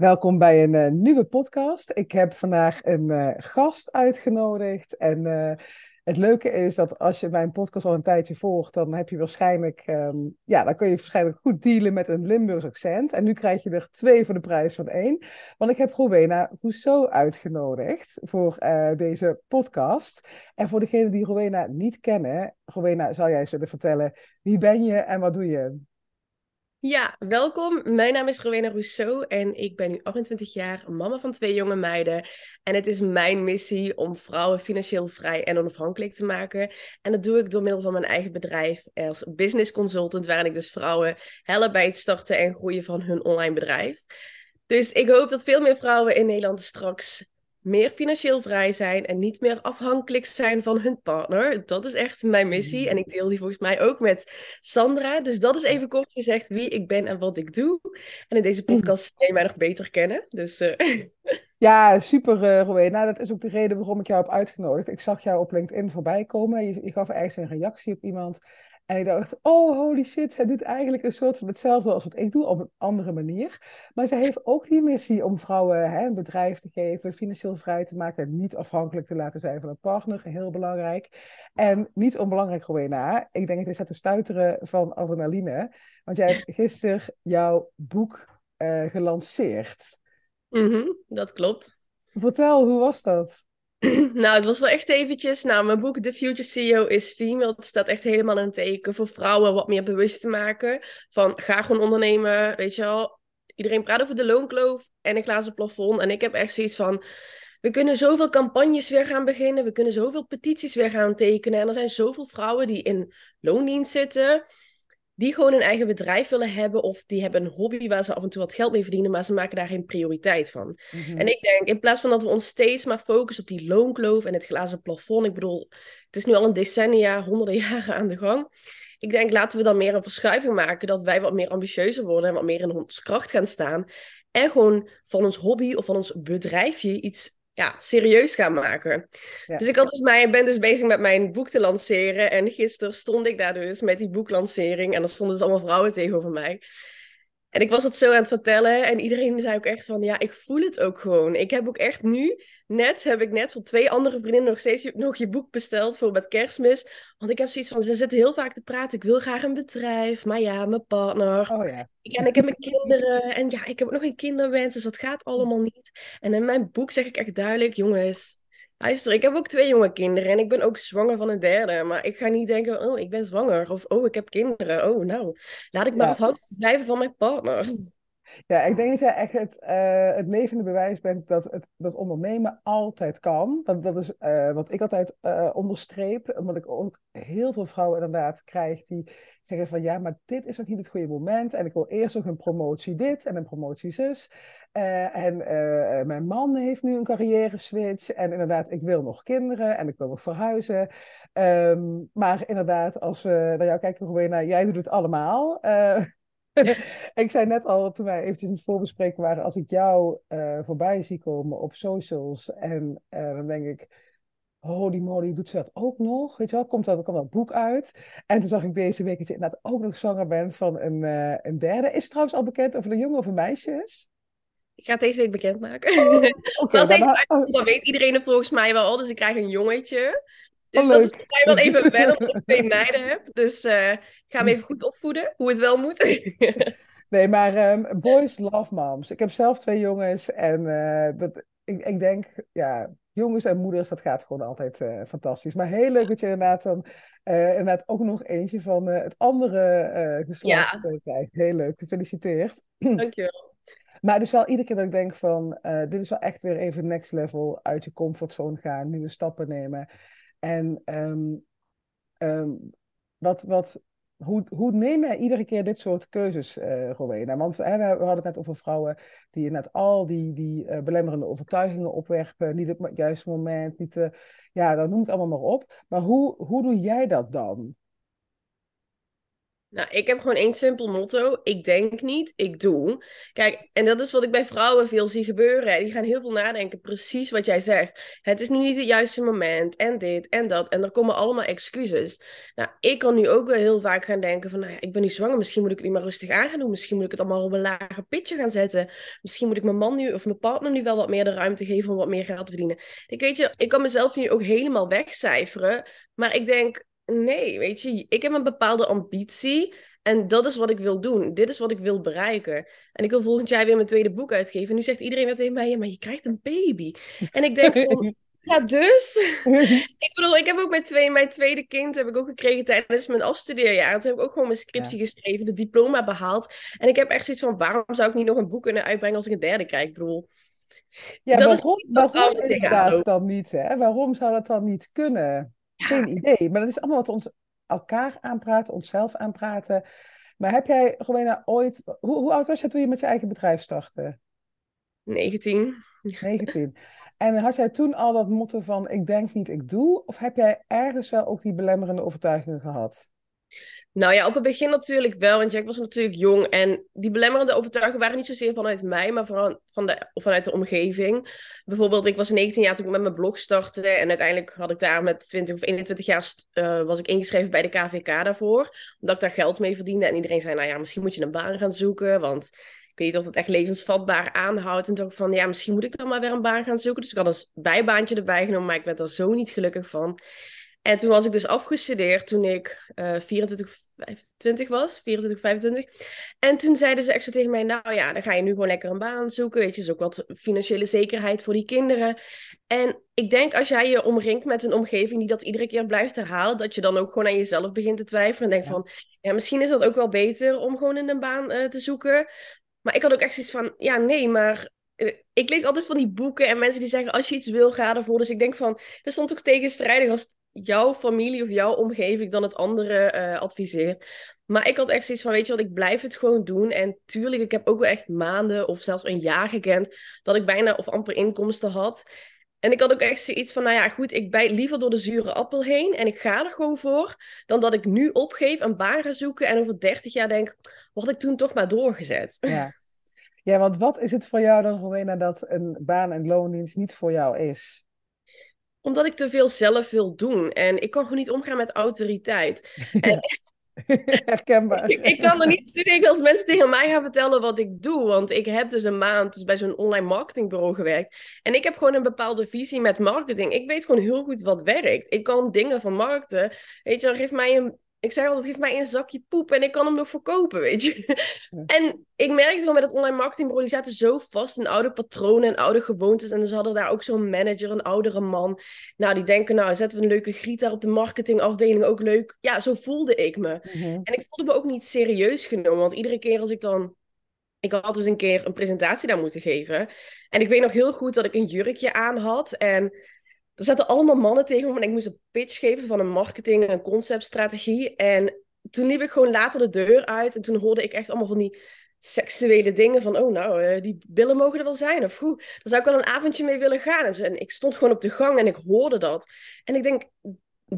Welkom bij een uh, nieuwe podcast. Ik heb vandaag een uh, gast uitgenodigd. En uh, het leuke is dat als je mijn podcast al een tijdje volgt, dan heb je waarschijnlijk, um, ja, dan kun je waarschijnlijk goed dealen met een Limburgs accent. En nu krijg je er twee voor de prijs van één. Want ik heb Rowena Rousseau uitgenodigd voor deze podcast. En voor degenen die Rowena niet kennen, Rowena, zou jij zullen vertellen wie ben je en wat doe je? Ja, welkom. Mijn naam is Rowena Rousseau en ik ben nu 28 jaar, mama van twee jonge meiden. En het is mijn missie om vrouwen financieel vrij en onafhankelijk te maken. En dat doe ik door middel van mijn eigen bedrijf als business consultant, waarin ik dus vrouwen help bij het starten en groeien van hun online bedrijf. Dus ik hoop dat veel meer vrouwen in Nederland straks meer financieel vrij zijn en niet meer afhankelijk zijn van hun partner. Dat is echt mijn missie. En ik deel die volgens mij ook met Sandra. Dus dat is even kort gezegd wie ik ben en wat ik doe. En in deze podcast kun je mij nog beter kennen. Dus, uh... Ja, super, uh, Rowena. Dat is ook de reden waarom ik jou heb uitgenodigd. Ik zag jou op LinkedIn voorbij komen. Je, je gaf ergens een reactie op iemand. En ik dacht, oh holy shit, zij doet eigenlijk een soort van hetzelfde als wat ik doe, op een andere manier. Maar zij heeft ook die missie om vrouwen hè, een bedrijf te geven, financieel vrij te maken, niet afhankelijk te laten zijn van een partner, heel belangrijk. En niet onbelangrijk, Rowena, ik denk dat je te stuiteren van adrenaline, want jij hebt gisteren jouw boek uh, gelanceerd. Mm -hmm, dat klopt. Vertel, hoe was dat? nou, het was wel echt eventjes. Nou, mijn boek The Future CEO is Female. Het staat echt helemaal een teken voor vrouwen wat meer bewust te maken. Van ga gewoon ondernemen, weet je wel. Iedereen praat over de loonkloof en een glazen plafond. En ik heb echt zoiets van... We kunnen zoveel campagnes weer gaan beginnen. We kunnen zoveel petities weer gaan tekenen. En er zijn zoveel vrouwen die in loondienst zitten die gewoon een eigen bedrijf willen hebben of die hebben een hobby waar ze af en toe wat geld mee verdienen, maar ze maken daar geen prioriteit van. Mhm. En ik denk, in plaats van dat we ons steeds maar focussen op die loonkloof en het glazen plafond, ik bedoel, het is nu al een decennia, honderden jaren aan de gang. Ik denk, laten we dan meer een verschuiving maken, dat wij wat meer ambitieuzer worden en wat meer in ons kracht gaan staan. En gewoon van ons hobby of van ons bedrijfje iets ja, serieus gaan maken. Dus ik had dus mijn, ben dus bezig met mijn boek te lanceren. En gisteren stond ik daar dus met die boeklancering. En er stonden dus allemaal vrouwen tegenover mij. En ik was het zo aan het vertellen en iedereen zei ook echt van, ja, ik voel het ook gewoon. Ik heb ook echt nu, net, heb ik net voor twee andere vriendinnen nog steeds nog je boek besteld voor met kerstmis. Want ik heb zoiets van, ze zitten heel vaak te praten, ik wil graag een bedrijf, maar ja, mijn partner. Oh, ja. En ik heb mijn kinderen en ja, ik heb ook nog een kinderwens, dus dat gaat allemaal niet. En in mijn boek zeg ik echt duidelijk, jongens, Luister, ik heb ook twee jonge kinderen en ik ben ook zwanger van een derde. Maar ik ga niet denken, oh, ik ben zwanger. Of, oh, ik heb kinderen. Oh, nou, laat ik maar ja. afhankelijk blijven van mijn partner. Ja, ik denk dat jij echt het, uh, het levende bewijs bent dat, het, dat ondernemen altijd kan. Dat, dat is uh, wat ik altijd uh, onderstreep, omdat ik ook heel veel vrouwen inderdaad krijg die zeggen van ja, maar dit is ook niet het goede moment. En ik wil eerst nog een promotie dit en een promotie zus. en mijn man heeft nu een carrière switch. En inderdaad, ik wil nog kinderen en ik wil nog verhuizen. Um, maar inderdaad, als we naar jou kijken, Rowena, jij doet het allemaal. ik zei net al, toen wij eventjes in het voorbespreken waren, als ik jou uh, voorbij zie komen op socials en uh, dan denk ik, holy moly, doet ze dat ook nog? Weet je wel, komt dat, komt dat boek uit? En toen zag ik deze week dat je inderdaad ook nog zwanger bent van een, uh, een derde. Is het trouwens al bekend of het een jongen of een meisje is? Ik ga het deze week bekendmaken. Oh, okay, dan, dan weet iedereen er volgens mij wel al, dus ik krijg een jongetje. Dus oh, dat is wel even wennen omdat ik twee meiden heb. Dus uh, ik ga hem even goed opvoeden, hoe het wel moet. nee, maar um, boys love moms. Ik heb zelf twee jongens en uh, dat, ik, ik denk, ja, jongens en moeders, dat gaat gewoon altijd uh, fantastisch. Maar heel leuk dat je inderdaad dan inderdaad ook nog eentje van het andere geslacht ja. krijgt. Heel leuk, gefeliciteerd. Dankjewel. Maar dus wel iedere keer dat ik denk van, dit is wel echt weer even next level uit je comfortzone gaan, nieuwe stappen nemen. En um, um, wat, wat, hoe, hoe neem jij iedere keer dit soort keuzes, uh, Rowena? Want hè, we, hadden het net over vrouwen die net al die, die uh, belemmerende overtuigingen opwerpen, niet op het juiste moment, niet, uh, ja, dat noemt allemaal maar op. Maar hoe, hoe doe jij dat dan? Nou, ik heb gewoon één simpel motto. Ik denk niet, ik doe. Kijk, en dat is wat ik bij vrouwen veel zie gebeuren. Die gaan heel veel nadenken, precies wat jij zegt. Het is nu niet het juiste moment, en dit, en dat. En er komen allemaal excuses. Nou, ik kan nu ook wel heel vaak gaan denken van... Nou ja, ik ben nu zwanger, misschien moet ik het nu maar rustig aan gaan doen. Misschien moet ik het allemaal op een lager pitje gaan zetten. Misschien moet ik mijn man nu, of mijn partner nu wel wat meer de ruimte geven... om wat meer geld te verdienen. Ik weet je, ik kan mezelf nu ook helemaal wegcijferen. Maar ik denk, Nee, weet je, ik heb een bepaalde ambitie en dat is wat ik wil doen. Dit is wat ik wil bereiken. En ik wil volgend jaar weer mijn tweede boek uitgeven. En nu zegt iedereen weer tegen mij, ja, maar je krijgt een baby. En ik denk van, ja, dus. ik bedoel, ik heb ook mijn, twee, mijn tweede kind heb ik ook gekregen tijdens mijn afstudeerjaar. Toen heb ik ook gewoon mijn scriptie geschreven, de diploma behaald. En ik heb echt zoiets van, waarom zou ik niet nog een boek kunnen uitbrengen als ik een derde krijg? Ik bedoel... Ja, dat waarom, is waarom inderdaad dan niet, hè? Waarom zou dat dan niet kunnen? Geen idee. Maar dat is allemaal wat ons elkaar aanpraten, onszelf aanpraten. Maar heb jij, Rowena, ooit... Hoe, hoe oud was jij toen je met je eigen bedrijf startte? 19. 19. En had jij toen al dat motto van ik denk niet, ik doe? Of heb jij ergens wel ook die belemmerende overtuigingen gehad? Nou ja, op het begin natuurlijk wel, want Jack was natuurlijk jong. En die belemmerende overtuigingen waren niet zozeer vanuit mij, maar vooral van de, vanuit de omgeving. Bijvoorbeeld, ik was 19 jaar toen ik met mijn blog startte. En uiteindelijk had ik daar met 20 of 21 jaar uh, was ik ingeschreven bij de KVK daarvoor. Omdat ik daar geld mee verdiende. En iedereen zei, nou ja, misschien moet je een baan gaan zoeken, want ik weet niet of het echt levensvatbaar aanhoudt. En ik van, ja, misschien moet ik dan maar weer een baan gaan zoeken. Dus ik had een bijbaantje erbij genomen, maar ik werd er zo niet gelukkig van. En toen was ik dus afgestudeerd toen ik uh, 24, 25 was, 24, 25. En toen zeiden ze echt zo tegen mij, nou ja, dan ga je nu gewoon lekker een baan zoeken. Weet je, is ook wat financiële zekerheid voor die kinderen. En ik denk als jij je omringt met een omgeving die dat iedere keer blijft herhalen, dat je dan ook gewoon aan jezelf begint te twijfelen. En denkt van, ja, misschien is dat ook wel beter om gewoon in een baan uh, te zoeken. Maar ik had ook echt zoiets van, ja, nee, maar eh, ik lees altijd van die boeken en mensen die zeggen als je iets wil, ga ervoor. Dus ik denk van, er stond ook tegenstrijdig als jouw familie of jouw omgeving dan het andere uh, adviseert. Maar ik had echt zoiets van, weet je wat, ik blijf het gewoon doen. En tuurlijk, ik heb ook wel echt maanden of zelfs een jaar gekend dat ik bijna of amper inkomsten had. En ik had ook echt zoiets van, nou ja, goed, ik bijt liever door de zure appel heen en ik ga er gewoon voor, dan dat ik nu opgeef, een baan ga zoeken en over 30 jaar denk, wat ik toen toch maar doorgezet. Ja. ja, want wat is het voor jou dan, Rowena, dat een baan- en loondienst niet voor jou is? Omdat ik te veel zelf wil doen. En ik kan gewoon niet omgaan met autoriteit. En, Herkenbaar. ik, ik, kan er niet studeren als mensen tegen mij gaan vertellen wat ik doe. Want ik heb dus een maand dus bij zo'n online marketingbureau gewerkt. En ik heb gewoon een bepaalde visie met marketing. Ik weet gewoon heel goed wat werkt. Ik kan dingen van markten. Weet je, geef mij een ik zei altijd, geef mij een zakje poep en ik kan hem nog verkopen, weet je. En ik merkte gewoon met het online marketingbureau, die zaten zo vast in oude patronen en oude gewoontes. En ze hadden daar ook zo'n manager, een oudere man. Nou, die denken, nou, zetten we een leuke griet daar op de marketingafdeling, ook leuk. Ja, zo voelde ik me. Mhm. En ik voelde me ook niet serieus genomen, want iedere keer als ik dan... Ik had dus een keer een presentatie daar moeten geven. En ik weet nog heel goed dat ik een jurkje aan had en er zaten allemaal mannen tegen me en ik moest een pitch geven van een marketing- en conceptstrategie. En toen liep ik gewoon later de deur uit en toen hoorde ik echt allemaal van die seksuele dingen van, oh nou, uh, die billen mogen er wel zijn. Of hoe, daar zou ik wel een avondje mee willen gaan. En, zo. en ik stond gewoon op de gang en ik hoorde dat. En ik denk,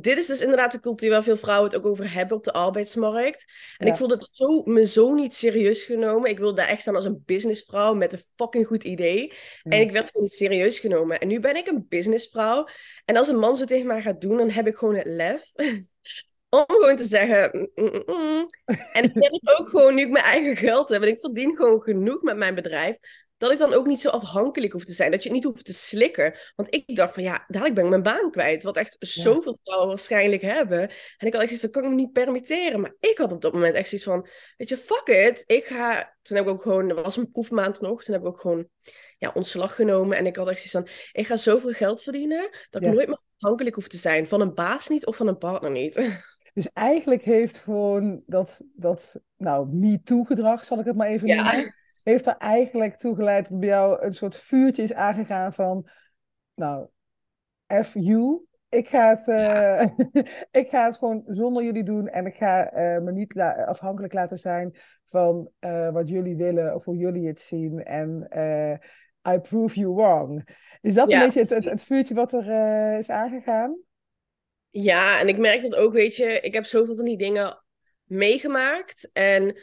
dit is dus inderdaad de cultuur waar veel vrouwen het ook over hebben op de arbeidsmarkt. En ik voelde het zo, me zo niet serieus genomen. Ik wilde daar echt staan als een businessvrouw met een fucking goed idee. En ik werd gewoon niet serieus genomen. En nu ben ik een businessvrouw. En als een man zo tegen mij gaat doen, dan heb ik gewoon het lef. om gewoon te zeggen. Mm, mm, mm, en ik merk ook gewoon, nu ik mijn eigen geld heb en ik verdien gewoon genoeg met mijn bedrijf, dat ik dan ook niet zo afhankelijk hoef te zijn. Dat je het niet hoeft te slikken. Want ik dacht van ja, dadelijk ben ik mijn baan kwijt. Wat echt zoveel vrouwen waarschijnlijk hebben. En ik had echt zoiets, dat kan ik me niet permitteren. Maar ik had op dat moment echt zoiets van, weet je, fuck it. Ik ga, toen heb ik ook gewoon, er was een proefmaand nog. Toen heb ik ook gewoon ja, ontslag genomen. En ik had echt zoiets van, ik ga zoveel geld verdienen. Dat ik nooit meer afhankelijk hoef te zijn. Van een baas niet of van een partner niet. Dus eigenlijk heeft gewoon dat, dat nou, me-too-gedrag, zal ik het maar even ja. noemen heeft er eigenlijk toe geleid dat bij jou een soort vuurtje is aangegaan van, nou, F you. Ik ga, het, uh, ik ga het gewoon zonder jullie doen en ik ga uh, me niet afhankelijk laten zijn van uh, wat jullie willen of hoe jullie het zien. En I prove you wrong. Is dat een beetje het, het, het, vuurtje wat er is aangegaan? Ja, en ik merk dat ook, weet je, ik heb zoveel van die dingen meegemaakt. En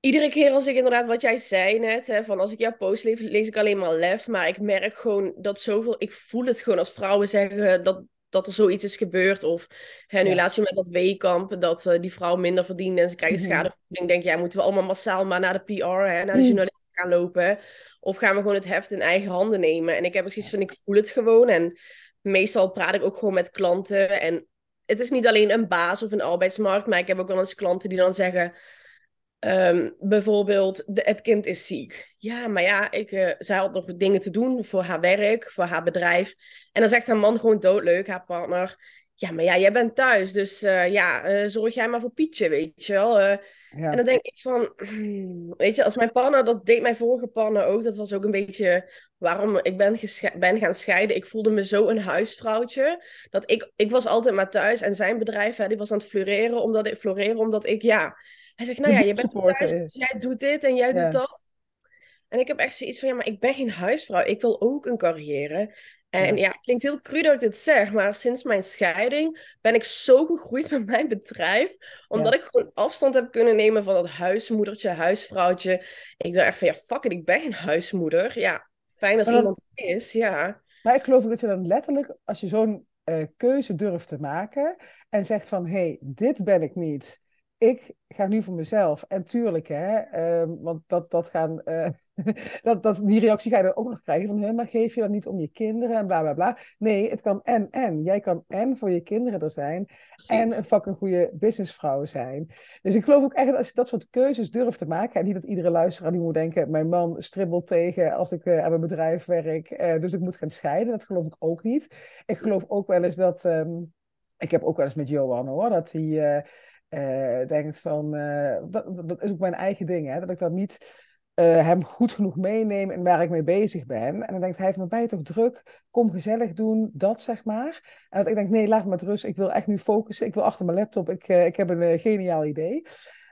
iedere keer als ik inderdaad, wat jij zei net, hè, van als ik jouw post lees, lees ik alleen maar lef. Maar ik merk gewoon dat zoveel, ik voel het gewoon als vrouwen zeggen dat, dat er zoiets is gebeurd. Of hè, nu Ja. laatst met dat weekamp, dat eh, die vrouw minder verdient en ze krijgen Mhm. schadevergoeding. Denk ja, moeten we allemaal massaal maar naar de PR, hè, naar de Mhm. journalisten gaan lopen? Of gaan we gewoon het heft in eigen handen nemen? En ik heb ook zoiets van, ik voel het gewoon. En meestal praat ik ook gewoon met klanten. En het is niet alleen een baas of een arbeidsmarkt, maar ik heb ook wel eens klanten die dan zeggen... ehm, bijvoorbeeld, de, het kind is ziek. Ja, maar ja, ik, eh, zij had nog dingen te doen voor haar werk, voor haar bedrijf. En dan zegt haar man gewoon doodleuk, haar partner... Ja, maar ja, jij bent thuis, dus eh, ja, eh, zorg jij maar voor Pietje, weet je wel. Ja. en dan denk ik van, hmm, weet je, als mijn partner, dat deed mijn vorige partner ook, dat was ook een beetje waarom ik ben, ben gaan scheiden. Ik voelde me zo een huisvrouwtje, dat ik, ik was altijd maar thuis en zijn bedrijf, hè, die was aan het floreren, omdat ik, floreren, omdat ik, ja, hij zegt, nou ja, je bent thuis, is. jij doet dit en jij Ja. doet dat. En ik heb echt zoiets van, ja, maar ik ben geen huisvrouw, ik wil ook een carrière. En Ja. ja, het klinkt heel cru dat ik dit zeg, maar sinds mijn scheiding ben ik zo gegroeid met mijn bedrijf, omdat ik gewoon afstand heb kunnen nemen van dat huismoedertje, huisvrouwtje. Ik dacht echt van, ja, fuck it, ik ben geen huismoeder. Ja, fijn als dan- iemand is, ja. Maar ik geloof dat je dan letterlijk, als je zo'n eh, keuze durft te maken en zegt van, hé, hey, dit ben ik niet. Ik ga nu voor mezelf. En tuurlijk, hè, ehm, want dat, dat gaan, eh, dat, dat, die reactie ga je dan ook nog krijgen van, "Huh, maar geef je dat niet om je kinderen en bla bla bla. Nee, het kan en en. Jij kan en voor je kinderen er zijn en een fucking goede businessvrouw zijn. Dus ik geloof ook echt dat als je dat soort keuzes durft te maken, en niet dat iedere luisteraar die moet denken, mijn man stribbelt tegen als ik eh, aan mijn bedrijf werk, eh, dus ik moet gaan scheiden. Dat geloof ik ook niet. Ik geloof ook wel eens dat, ehm, ik heb ook wel eens met Johan hoor, dat hij eh, denkt van, eh, dat, dat is ook mijn eigen ding, hè, dat ik dan niet eh, hem goed genoeg meeneem en waar ik mee bezig ben. En dan denkt hij van, ben je toch druk? Kom gezellig doen, dat zeg maar. En dat ik denk, nee, laat me met rust. Ik wil echt nu focussen. Ik wil achter mijn laptop. Ik, ik heb een geniaal idee.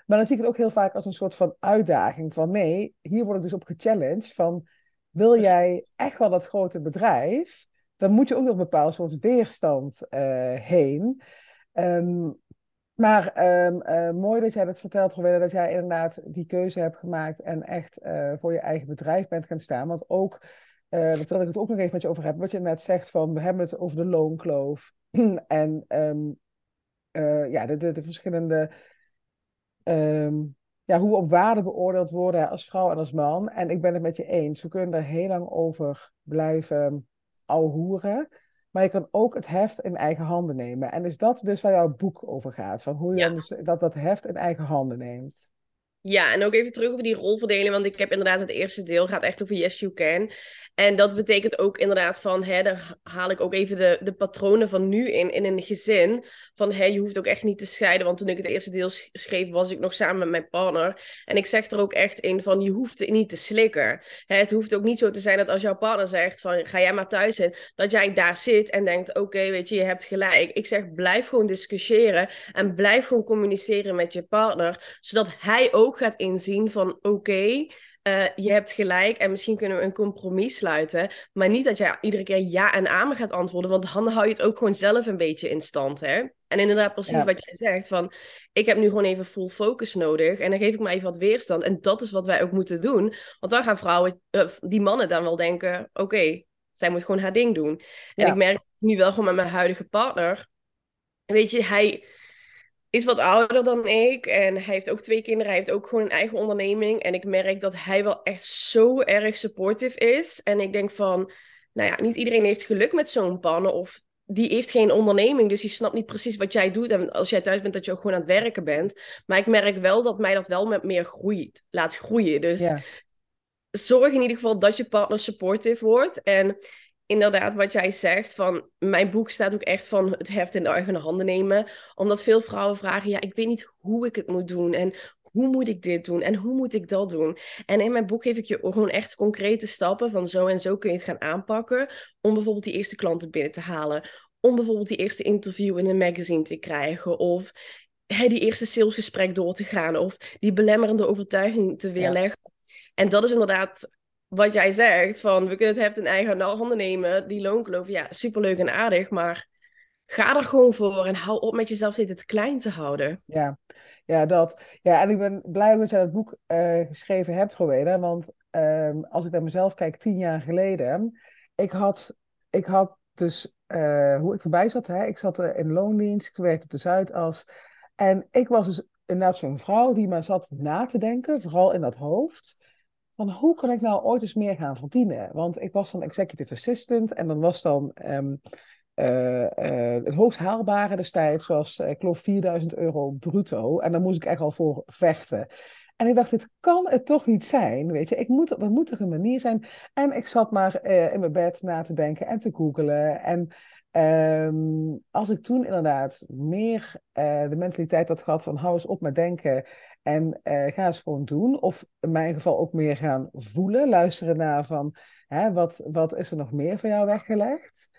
Maar dan zie ik het ook heel vaak als een soort van uitdaging. Van nee, hier word ik dus op gechallenged. Van wil jij echt wel dat grote bedrijf? Dan moet je ook nog een bepaald soort weerstand heen. Ehm, maar ehm, eh, mooi dat jij dat vertelt, Rowena, dat jij inderdaad die keuze hebt gemaakt en echt eh, voor je eigen bedrijf bent gaan staan. Want ook, eh dat wil ik het ook nog even met je over hebben, wat je net zegt van, we hebben het over de loonkloof en ehm, eh, ja, de, de, de verschillende, ehm, ja, hoe we op waarde beoordeeld worden als vrouw en als man. En ik ben het met je eens, we kunnen daar heel lang over blijven ouwehoeren. Maar je kan ook het heft in eigen handen nemen. En is dat dus waar jouw boek over gaat? Van hoe je Ja. dus dat, dat heft in eigen handen neemt. Ja, en ook even terug over die rolverdeling, want ik heb inderdaad het eerste deel gaat echt over Yes You Can. En dat betekent ook inderdaad van, hè, daar haal ik ook even de, de patronen van nu in, in een gezin. Van, hè, je hoeft ook echt niet te scheiden, want toen ik het eerste deel sch- schreef, was ik nog samen met mijn partner. En ik zeg er ook echt in van, je hoeft niet te slikken. Hè, het hoeft ook niet zo te zijn dat als jouw partner zegt van, ga jij maar thuis in, dat jij daar zit en denkt, oké, weet je, je hebt gelijk. Ik zeg, blijf gewoon discussiëren en blijf gewoon communiceren met je partner, zodat hij ook gaat inzien van, oké, eh, je hebt gelijk en misschien kunnen we een compromis sluiten. Maar niet dat jij iedere keer ja en amen gaat antwoorden, want dan hou je het ook gewoon zelf een beetje in stand, hè? En inderdaad, precies Ja. wat jij zegt, van ik heb nu gewoon even full focus nodig en dan geef ik maar even wat weerstand. En dat is wat wij ook moeten doen, want dan gaan vrouwen, eh, die mannen dan wel denken, oké, zij moet gewoon haar ding doen. En Ja. ik merk nu wel gewoon met mijn huidige partner, weet je, hij is wat ouder dan ik en hij heeft ook twee kinderen. Hij heeft ook gewoon een eigen onderneming. En ik merk dat hij wel echt zo erg supportive is. En ik denk van, nou ja, niet iedereen heeft geluk met zo'n pannen of die heeft geen onderneming, dus die snapt niet precies wat jij doet. En als jij thuis bent, dat je ook gewoon aan het werken bent. Maar ik merk wel dat mij dat wel met meer groeit, laat groeien. Dus Ja, zorg in ieder geval dat je partner supportive wordt. En inderdaad, wat jij zegt, van mijn boek staat ook echt van het heft in de eigen handen nemen. Omdat veel vrouwen vragen, ja, ik weet niet hoe ik het moet doen. En hoe moet ik dit doen? En hoe moet ik dat doen? En in mijn boek geef ik je gewoon echt concrete stappen van zo en zo kun je het gaan aanpakken. Om bijvoorbeeld die eerste klanten binnen te halen. Om bijvoorbeeld die eerste interview in een magazine te krijgen. Of hè, die eerste salesgesprek door te gaan. Of die belemmerende overtuiging te weerleggen. En dat is inderdaad wat jij zegt, van we kunnen het heft in eigen handen nemen, die loonkloof, ja, superleuk en aardig, maar ga er gewoon voor en hou op met jezelf dit klein te houden. Ja. ja, dat. Ja, en ik ben blij dat je dat boek uh, geschreven hebt, Rowena. Want um, als ik naar mezelf kijk, tien jaar geleden, ik had, ik had dus, uh, hoe ik erbij zat, hè, ik zat in loondienst, ik werkte op de Zuidas. En ik was dus inderdaad zo'n vrouw die maar zat na te denken, vooral in dat hoofd van hoe kan ik nou ooit eens meer gaan verdienen? Want ik was dan executive assistant en dan was dan um, uh, uh, het hoogst haalbare destijds was, uh, ik geloof, 4000 euro bruto. En daar moest ik echt al voor vechten. En ik dacht, dit kan het toch niet zijn, weet je. Ik moet, er moet er een manier zijn. En ik zat maar in mijn bed na te denken en te googelen. En um, als ik toen inderdaad meer de mentaliteit had gehad van hou eens op met denken en uh, ga eens gewoon doen. Of in mijn geval ook meer gaan voelen. Luisteren naar van, hè, wat, wat is er nog meer van jou weggelegd?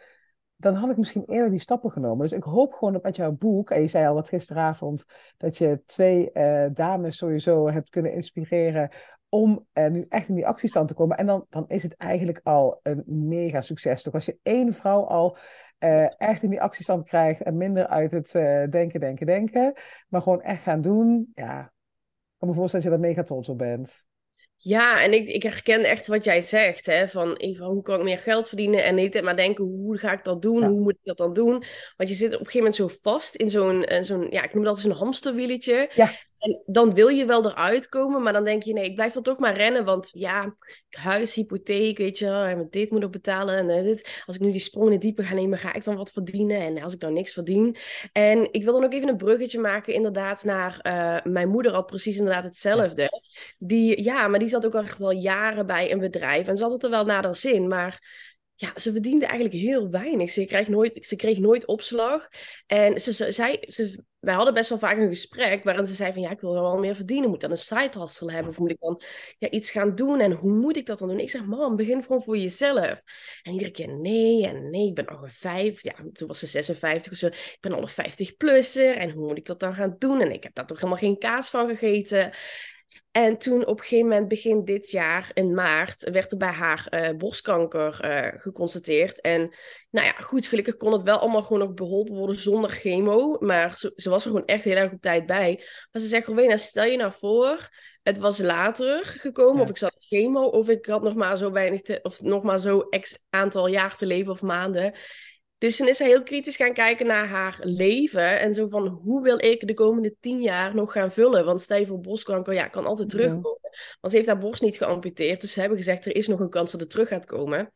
Dan had ik misschien eerder die stappen genomen. Dus ik hoop gewoon dat met jouw boek, en je zei al wat gisteravond, dat je twee uh, dames sowieso hebt kunnen inspireren om nu echt in die actiestand te komen. En dan, dan is het eigenlijk al een mega succes. Toch als je één vrouw al uh, echt in die actiestand krijgt en minder uit het uh, denken, denken, denken, maar gewoon echt gaan doen, ja, kan me voorstellen dat je daar mega trots op bent. Ja, en ik, ik herken echt wat jij zegt, hè, van hoe kan ik meer geld verdienen en niet maar denken, hoe ga ik dat doen, hoe moet ik dat dan doen? Want je zit op een gegeven moment zo vast in zo'n, zo'n ja, ik noem het altijd zo'n hamsterwieletje. Ja. En dan wil je wel eruit komen, maar dan denk je, nee, ik blijf dan toch maar rennen, want ja, huis, hypotheek, weet je, en dit moet ik betalen en uh, dit. Als ik nu die sprong in het diepe ga nemen, ga ik dan wat verdienen? En als ik dan niks verdien. En ik wil dan ook even een bruggetje maken, inderdaad, naar uh, mijn moeder had precies inderdaad hetzelfde. Die, ja, maar die zat ook echt al jaren bij een bedrijf en ze had het er wel naar haar zin, maar ja, ze verdiende eigenlijk heel weinig. Ze kreeg nooit, ze kreeg nooit opslag. En ze, ze, zij, ze, wij hadden best wel vaak een gesprek waarin ze zei van ja, ik wil wel meer verdienen. Moet dan een side hebben? Of moet ik dan ja, iets gaan doen? En hoe moet ik dat dan doen? Ik zeg, man, begin gewoon voor jezelf. En iedere keer nee en nee, ik ben al een vijf. Ja, toen was ze 56 of zo. Ik ben al een 50-plusser. En hoe moet ik dat dan gaan doen? En ik heb daar toch helemaal geen kaas van gegeten. En toen op een gegeven moment, begin dit jaar, in maart, werd er bij haar uh, borstkanker uh, geconstateerd. En nou ja, goed, gelukkig kon het wel allemaal gewoon nog beholpen worden zonder chemo. Maar ze, ze was er gewoon echt heel erg op tijd bij. Maar ze zegt, Rowena, stel je nou voor, het was later gekomen, of ik zat chemo, of ik had nog maar zo weinig, te, of nog maar zo x aantal jaar te leven of maanden. Dus toen is ze heel kritisch gaan kijken naar haar leven. En zo van, hoe wil ik de komende tien jaar nog gaan vullen? Want stel je voor borstkanker, ja, kan altijd terugkomen. Want ze heeft haar borst niet geamputeerd. Dus ze hebben gezegd, er is nog een kans dat het terug gaat komen.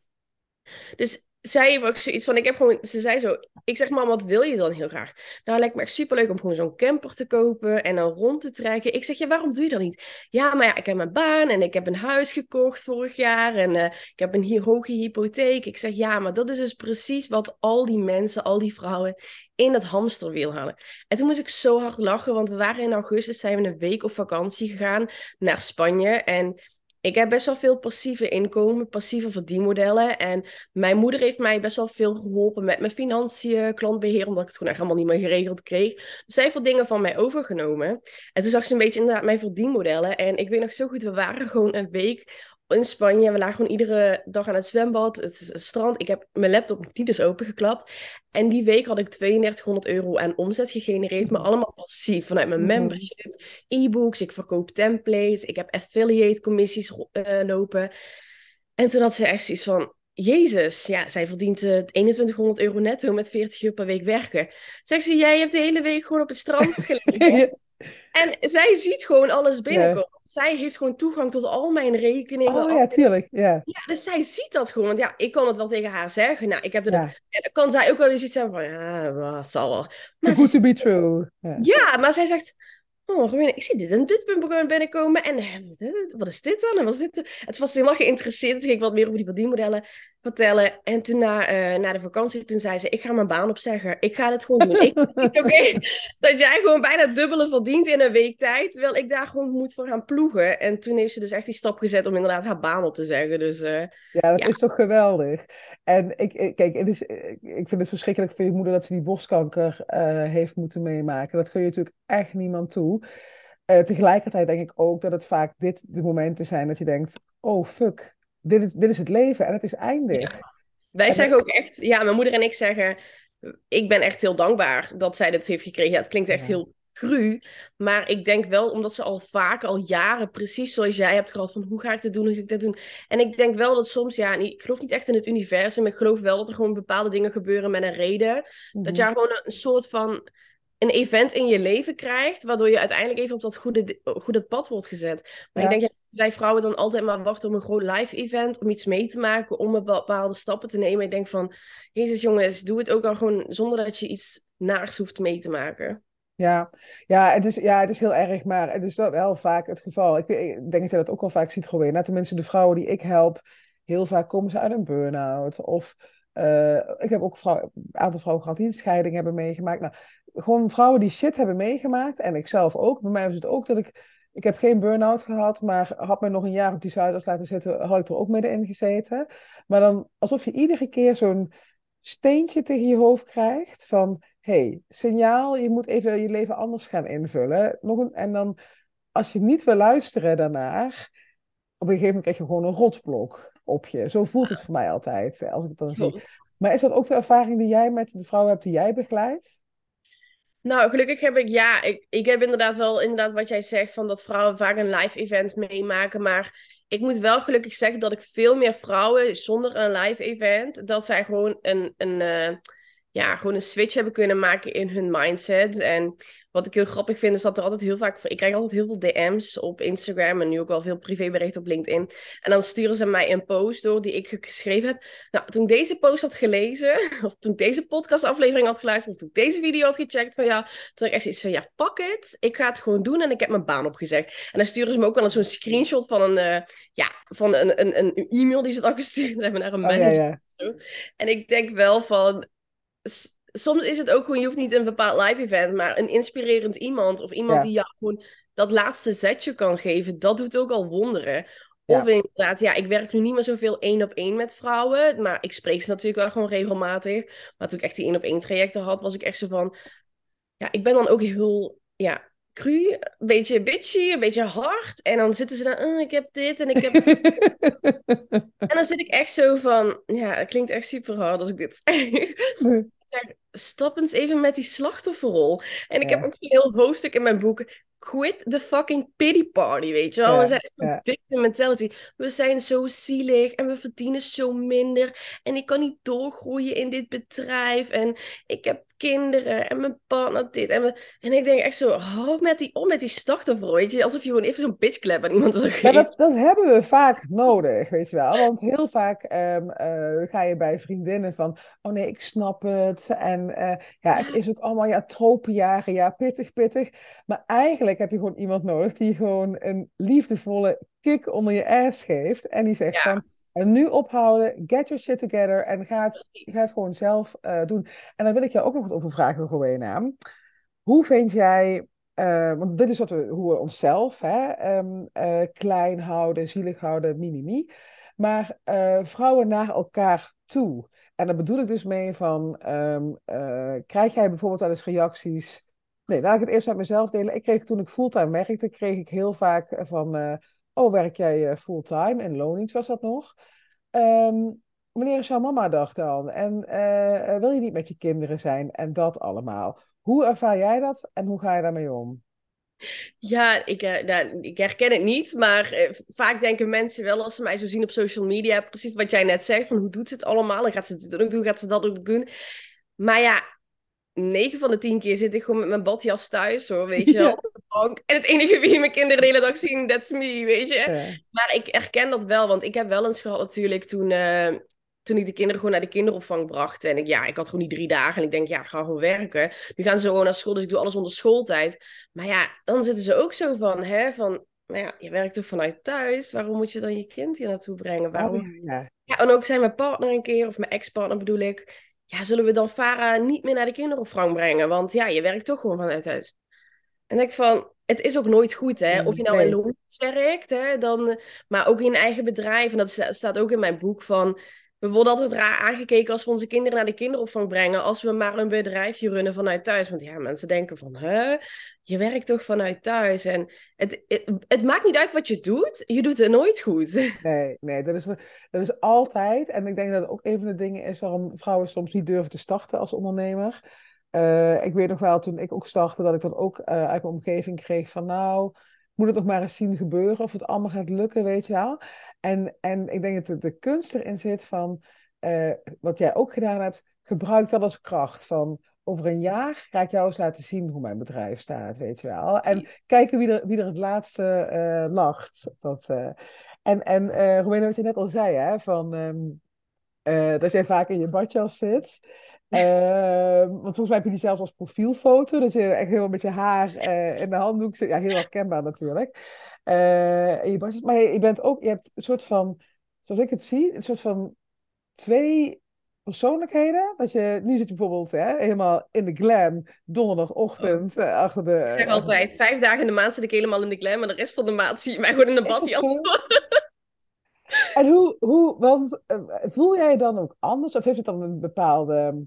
Dus zij ook zoiets van, ik heb gewoon, ze zei zo, ik zeg maar, wat wil je dan heel graag? Nou, lijkt me echt superleuk om gewoon zo'n camper te kopen en dan rond te trekken. Ik zeg, ja, waarom doe je dat niet? Ja, maar ja, ik heb mijn baan en ik heb een huis gekocht vorig jaar en uh, ik heb een hoge hypotheek. Ik zeg, ja, maar dat is dus precies wat al die mensen, al die vrouwen in dat hamsterwiel halen. En toen moest ik zo hard lachen, want we waren in augustus, zijn we een week op vakantie gegaan naar Spanje en ik heb best wel veel passieve inkomen, passieve verdienmodellen. En mijn moeder heeft mij best wel veel geholpen met mijn financiën, klantbeheer, omdat ik het gewoon echt helemaal niet meer geregeld kreeg. Dus zij heeft dingen van mij overgenomen. En toen zag ze een beetje inderdaad mijn verdienmodellen. En ik weet nog zo goed, we waren gewoon een week in Spanje. We lagen gewoon iedere dag aan het zwembad, het strand. Ik heb mijn laptop niet eens opengeklapt. En die week had ik 3200 euro aan omzet gegenereerd, maar allemaal passief. Vanuit mijn mhm. membership, e-books, ik verkoop templates, ik heb affiliate commissies uh, lopen. En toen had ze echt zoiets van, Jezus, ja, zij verdient uh, eh, 2100 euro netto met 40 uur per week werken. Zegt ze, jij hebt de hele week gewoon op het strand gelegen. En zij ziet gewoon alles binnenkomen. Zij heeft gewoon toegang tot al mijn rekeningen. Oh ja, tuurlijk. Ja. ja, dus zij ziet dat gewoon. Want ja, ik kan het wel tegen haar zeggen. Nou, ik heb er... Ja. dan kan zij ook wel eens iets zeggen van... Ja, dat zal wel. Too good to be true. Ja. maar zij zegt... Oh, ik zie dit en dit binnenkomen. En wat is dit dan? En was dit? Het was helemaal geïnteresseerd. Dus ik wat meer over die verdienmodellen vertellen. En toen na, uh, na de vakantie, toen zei ze, ik ga mijn baan opzeggen. Ik ga het gewoon doen. ik oké, dat jij gewoon bijna dubbele verdient in een week tijd. Terwijl ik daar gewoon moet voor gaan ploegen. En toen heeft ze dus echt die stap gezet om inderdaad haar baan op te zeggen. Dus, uh, ja, dat is toch geweldig. En ik, kijk, het is, ik vind het verschrikkelijk voor je moeder dat ze die borstkanker uh, heeft moeten meemaken. Dat gun je natuurlijk echt niemand toe. tegelijkertijd denk ik ook dat het vaak dit de momenten zijn dat je denkt, oh fuck, dit is, dit is het leven en het is eindig. Wij zeggen ook echt, ja, mijn moeder en ik zeggen, ik ben echt heel dankbaar dat zij dit heeft gekregen. Ja, het klinkt echt Ja. heel cru, maar ik denk wel, omdat ze al vaak, al jaren, precies zoals jij hebt gehad, van hoe ga ik dit doen, hoe ga ik dit doen. En ik denk wel dat soms, ja, ik geloof niet echt in het universum, ik geloof wel dat er gewoon bepaalde dingen gebeuren met een reden. Dat Mhm. jij gewoon een soort van een event in je leven krijgt, waardoor je uiteindelijk even op dat goede, goede pad wordt gezet. Maar Ja. ik denk, ja, wij vrouwen dan altijd maar wachten op een groot live event, om iets mee te maken, om een bepaalde stappen te nemen. Ik denk van, jezus jongens, doe het ook al gewoon zonder dat je iets naars hoeft mee te maken. Ja, ja, het is, ja, het is heel erg, maar het is wel, vaak het geval. Ik, denk dat je dat ook wel vaak ziet gewoon. Net tenminste, de vrouwen die ik help, heel vaak komen ze uit een burn-out. Of eh, ik heb ook een aantal vrouwen gehad die een scheiding hebben meegemaakt. Nou, gewoon vrouwen die shit hebben meegemaakt. En ik zelf ook. Bij mij was het ook dat ik, ik heb geen burn-out gehad, maar had me nog een jaar op die Zuidas laten zitten, had ik er ook middenin gezeten. Maar dan alsof je iedere keer zo'n steentje tegen je hoofd krijgt van hey, signaal, je moet even je leven anders gaan invullen. Nog een, en dan, als je niet wil luisteren daarnaar, op een gegeven moment krijg je gewoon een rotsblok op je. Zo voelt het voor mij altijd, eh, als ik het dan zie. Maar is dat ook de ervaring die jij met de vrouwen hebt die jij begeleidt? Nou, gelukkig heb ik, ja, ik, ik heb inderdaad wel, inderdaad wat jij zegt, van dat vrouwen vaak een live event meemaken, maar ik moet wel gelukkig zeggen dat ik veel meer vrouwen zonder een live event, dat zij gewoon een, een, eh, ja, gewoon een switch hebben kunnen maken in hun mindset. En wat ik heel grappig vind, is dat er altijd heel vaak, ik krijg altijd heel veel DM's op Instagram en nu ook wel veel privéberichten op LinkedIn. En dan sturen ze mij een post door die ik geschreven heb. Nou, toen ik deze post had gelezen, of toen ik deze podcastaflevering had geluisterd, of toen ik deze video had gecheckt van ja, toen ik echt zoiets van ja, fuck it, ik ga het gewoon doen en ik heb mijn baan opgezegd. En dan sturen ze me ook wel eens zo'n screenshot van een, eh, ja, van een, een, een e-mail die ze dan gestuurd hebben naar een Oh ja, manager. ja. En ik denk wel van. Soms is het ook gewoon, je hoeft niet een bepaald live event, maar een inspirerend iemand of iemand Ja. die jou gewoon dat laatste zetje kan geven, dat doet ook al wonderen. Ja. Of inderdaad, ja, ik werk nu niet meer zoveel één op één met vrouwen, maar ik spreek ze natuurlijk wel gewoon regelmatig. Maar toen ik echt die één op één trajecten had, was ik echt zo van, ja, ik ben dan ook heel, ja, cru, een beetje bitchy, een beetje hard. En dan zitten ze dan, "Oh, ik heb dit en ik heb en dan zit ik echt zo van, ja, het klinkt echt super hard als ik dit zeg. Stap eens even met die slachtofferrol. En ik Ja. heb ook een heel hoofdstuk in mijn boek. Quit the fucking pity party, weet je wel? Ja, We zijn een ja. victim mentality. We zijn zo zielig en we verdienen zo minder. En ik kan niet doorgroeien in dit bedrijf. En ik heb kinderen en mijn partner dit. En, we... en ik denk echt zo, hou met die, op met die slachtofferrol, weet je? Alsof je gewoon even zo'n bitchclap aan iemand wil geven. dat, dat hebben we vaak nodig, weet je wel. Want heel vaak ehm, eh, ga je bij vriendinnen van... Oh nee, ik snap het. En eh, ja, het is ook allemaal ja, tropenjaren. Ja, pittig, pittig. Maar eigenlijk heb je gewoon iemand nodig die gewoon een liefdevolle kick onder je ass geeft. En die zegt Ja. van... En nu ophouden, get your shit together en ga het, ga het gewoon zelf eh, doen. En dan wil ik jou ook nog wat over vragen, Rowena. Hoe vind jij eh, want dit is wat we, hoe we onszelf hè, ehm, eh, klein houden, zielig houden, mimimi. Maar vrouwen naar elkaar toe. En daar bedoel ik dus mee van, ehm, eh, krijg jij bijvoorbeeld wel eens reacties? Nee, laat ik het eerst met mezelf delen. Ik kreeg toen ik fulltime werkte, kreeg ik heel vaak van, eh, oh, werk jij eh, fulltime? In loondienst was dat nog. Ehm, wanneer is jouw mama dag dan? En eh, wil je niet met je kinderen zijn? En dat allemaal. Hoe ervaar jij dat en hoe ga je daarmee om? Ja, ik, eh, nou, ik herken het niet, maar eh, vaak denken mensen wel als ze mij zo zien op social media, precies wat jij net zegt, van hoe doet ze het allemaal en gaat ze dit ook doen, gaat ze dat ook doen. Maar ja, 9 van de 10 keer zit ik gewoon met mijn badjas thuis, hoor, weet je wel, Ja. op de bank. En het enige wie mijn kinderen de hele dag zien, that's me, weet je. Ja. Maar ik herken dat wel, want ik heb wel eens gehad natuurlijk toen, eh, toen ik de kinderen gewoon naar de kinderopvang bracht. En ik, ja, ik had gewoon die drie dagen en ik denk, ja, ik ga gewoon werken. Nu gaan ze gewoon naar school, dus ik doe alles onder schooltijd. Maar ja, dan zitten ze ook zo van, hè, van, nou ja, je werkt toch vanuit thuis? Waarom moet je dan je kind hier naartoe brengen? Waarom... Oh, ja. Ja, en ook zijn mijn partner een keer, of mijn ex-partner bedoel ik. Ja, zullen we dan Farah niet meer naar de kinderopvang brengen? Want ja, je werkt toch gewoon vanuit huis. En denk ik van, het is ook nooit goed, hè? Of je nou in loondienst werkt, hè? Dan, maar ook in een eigen bedrijf. En dat sta- staat ook in mijn boek van, we worden altijd raar aangekeken als we onze kinderen naar de kinderopvang brengen. Als we maar een bedrijfje runnen vanuit thuis. Want ja, mensen denken van, hè, je werkt toch vanuit thuis? En het, het, maakt niet uit wat je doet, je doet het nooit goed. Nee, nee dat, is, dat is altijd. En ik denk dat het ook een van de dingen is waarom vrouwen soms niet durven te starten als ondernemer. Uh, ik weet nog wel, toen ik ook startte, dat ik dan ook uh, uit mijn omgeving kreeg van, nou moet het nog maar eens zien gebeuren of het allemaal gaat lukken, weet je wel. En, en ik denk dat de, de kunst erin zit van, uh, wat jij ook gedaan hebt, gebruik dat als kracht. Van over een jaar ga ik jou eens laten zien hoe mijn bedrijf staat, weet je wel. En kijken wie er, wie er het laatste uh, lacht. Dat, uh, en en Romeno, wat je net al zei, hè, van, um, dat jij vaak in je badjas zit. Uh, want volgens mij heb je die zelfs als profielfoto. Dat je echt helemaal met je haar uh, in de handdoek zit. Ja, heel herkenbaar natuurlijk. Uh, je maar je, je, bent ook, je hebt een soort van, zoals ik het zie, een soort van twee persoonlijkheden. Dat je, nu zit je bijvoorbeeld hè, helemaal in de glam, donderdagochtend, oh. achter de... Ik zeg altijd, vijf dagen in de maand zit ik helemaal in de glam, en de rest van de maand zie je mij gewoon in de badjas. En hoe, hoe want voel jij je dan ook anders? Of heeft het dan een bepaalde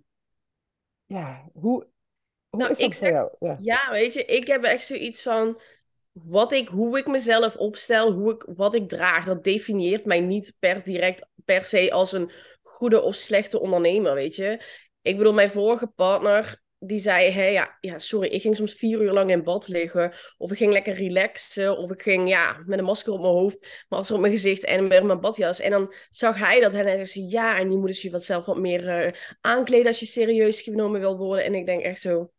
ja, hoe, hoe nou, is dat voor jou? Ja. ja, weet je, ik heb echt zoiets van wat ik, hoe ik mezelf opstel, hoe ik, wat ik draag, dat definieert mij niet per direct per se als een goede of slechte ondernemer, weet je. Ik bedoel, mijn vorige partner, die zei, ja, ja, sorry, ik ging soms vier uur lang in bad liggen. Of ik ging lekker relaxen. Of ik ging, ja, met een masker op mijn hoofd, masker op mijn gezicht en met mijn badjas. En dan zag hij dat en hij zei, ja, en die moet je wat zelf wat meer uh, aankleden als je serieus genomen wil worden. En ik denk echt zo,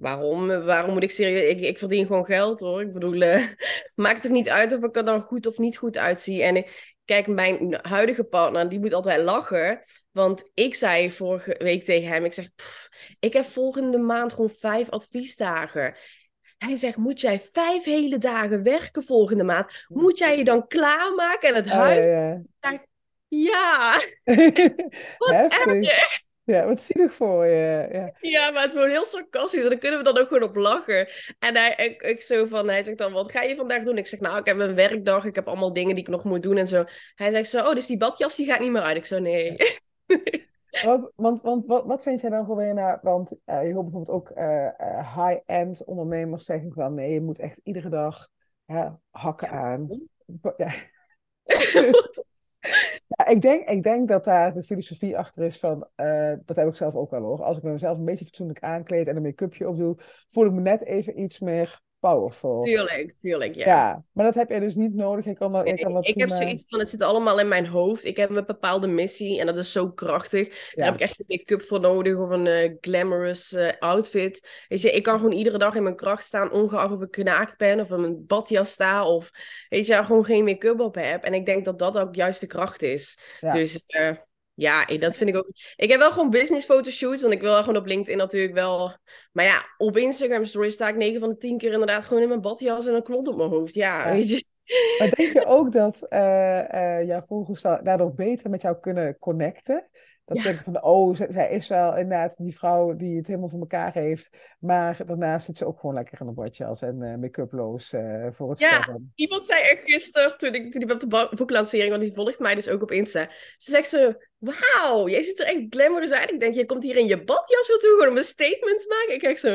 waarom? Waarom moet ik serieus? Ik, ik verdien gewoon geld hoor. Ik bedoel, uh, maakt toch niet uit of ik er dan goed of niet goed uitzie. En ik, Kijk, mijn huidige partner, die moet altijd lachen. Want ik zei vorige week tegen hem, ik zeg, ik heb volgende maand gewoon vijf adviesdagen. Hij zegt, moet jij vijf hele dagen werken volgende maand? Moet jij je dan klaarmaken en het oh, huis... ja. ja. Wat erg. Ja, wat zielig voor je. Ja. ja, maar het wordt heel sarcastisch. En dan kunnen we dan ook gewoon op lachen. En hij, ik, ik zo van, hij zegt dan, wat ga je vandaag doen? Ik zeg, nou, ik heb een werkdag. Ik heb allemaal dingen die ik nog moet doen en zo. Hij zegt zo, oh, dus die badjas die gaat niet meer uit. Ik zo, nee. Wat, want, want wat, wat vind jij dan gewoon naar, want uh, je hoort bijvoorbeeld ook uh, uh, high-end ondernemers zeggen van nee, je moet echt iedere dag hakken ja. aan. Ja. Ja, ik, denk, ik denk dat daar de filosofie achter is van, uh, dat heb ik zelf ook wel hoor. Als ik mezelf een beetje fatsoenlijk aankleed en een make-upje op doe, voel ik me net even iets meer powerful. Tuurlijk, tuurlijk, ja. Ja, maar dat heb je dus niet nodig. Ik, kan ik, kan dat ik heb zoiets van, het zit allemaal in mijn hoofd. Ik heb een bepaalde missie en dat is zo krachtig. Daar heb ik echt een make-up voor nodig of een uh, glamorous uh, outfit. Weet je, ik kan gewoon iedere dag in mijn kracht staan, ongeacht of ik knaakt ben of in mijn badjas sta of weet je, gewoon geen make-up op heb. En ik denk dat dat ook juist de kracht is. Dus... Uh, ja, dat vind ik ook. Ik heb wel gewoon business fotoshoots, want ik wil gewoon op LinkedIn natuurlijk wel. Maar ja, op Instagram stories sta ik 9 van de 10 keer inderdaad gewoon in mijn badjas en een klont op mijn hoofd. Ja, weet je. Maar denk je ook dat uh, uh, jouw volgers daardoor beter met jou kunnen connecten? Dat ja. zeggen van, oh, zij is wel inderdaad die vrouw die het helemaal voor elkaar heeft. Maar daarnaast zit ze ook gewoon lekker in een badjas en uh, make-uploos uh, voor het Ja, iemand zei er gisteren, toen ik, toen ik op de boeklancering, want die volgt mij dus ook op Insta. Ze zegt zo, wauw, jij ziet er echt glamorous uit. Ik denk, je komt hier in je badjas naartoe gewoon om een statement te maken. Ik kijk zo,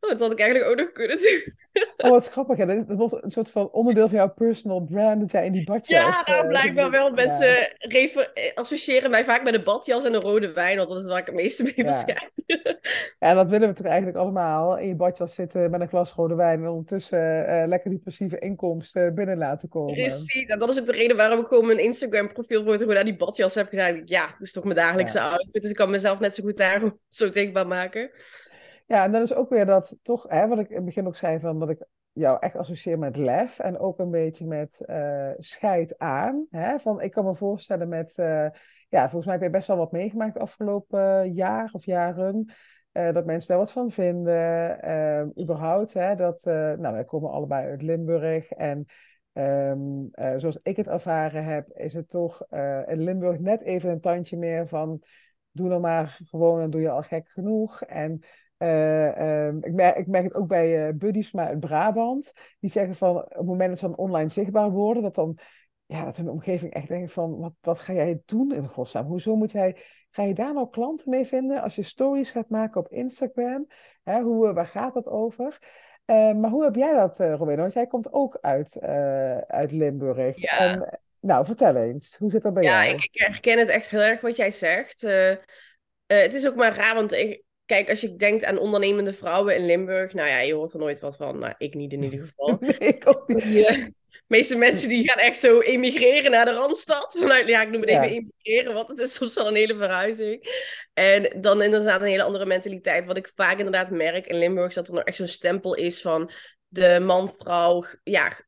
oh, dat had ik eigenlijk ook nog kunnen doen. Oh, wat grappig. Ja. Dat wordt een soort van onderdeel van jouw personal brand, dat jij in die badjas... Ja, nou, uh, blijkbaar wel. Mensen ja. associëren mij vaak met een badjas en een rode wijn, want dat is waar ik het meeste mee beschrijf. Ja. en dat willen we toch eigenlijk allemaal, in je badjas zitten met een glas rode wijn en ondertussen uh, lekker die passieve inkomsten binnen laten komen. Precies, en dat is ook de reden waarom ik gewoon mijn Instagram profielfoto gewoon naar die badjas heb gedaan. Ja, dat is toch mijn dagelijkse outfit, dus ik kan mezelf net zo goed daar zo zichtbaar maken. Ja, en dan is ook weer dat toch, hè, wat ik in het begin ook zei, van dat ik jou echt associeer met lef en ook een beetje met uh, scheid aan. Hè? Van, ik kan me voorstellen met, uh, ja, volgens mij heb je best wel wat meegemaakt de afgelopen jaar of jaren. Uh, dat mensen daar wat van vinden. überhaupt, hè, dat, nou, wij komen allebei uit Limburg en um, zoals ik het ervaren heb, is het toch in Limburg net even een tandje meer van doe nou maar gewoon, dan doe je al gek genoeg. En uh, um, ik, merk, ik, merk, het ook bij buddies maar uit Brabant. Die zeggen van op het moment dat ze online zichtbaar worden, dat dan ja, dat hun omgeving echt denkt van, wat, wat ga jij doen in godsnaam? Hoezo moet jij, ga je daar nou klanten mee vinden als je stories gaat maken op Instagram? Hè, hoe, waar gaat dat over? Uh, maar hoe heb jij dat, uh? Want jij komt ook uit, uh, uit Limburg. Ja. En, nou, vertel eens, hoe zit dat bij ja, jou? Ja, ik, ik, herken het echt heel erg wat jij zegt. het is ook maar raar, want ik, kijk, als je denkt aan ondernemende vrouwen in Limburg, nou ja, je hoort er nooit wat van. Nou, ik niet in ieder geval. nee, ik ook niet. De meeste mensen die gaan echt zo emigreren naar de Randstad. Vanuit, ja, ik noem het Ja. even emigreren, want het is soms wel een hele verhuizing. En dan inderdaad een hele andere mentaliteit. Wat ik vaak inderdaad merk in Limburg, is dat er nog echt zo'n stempel is van de man-vrouw, ja,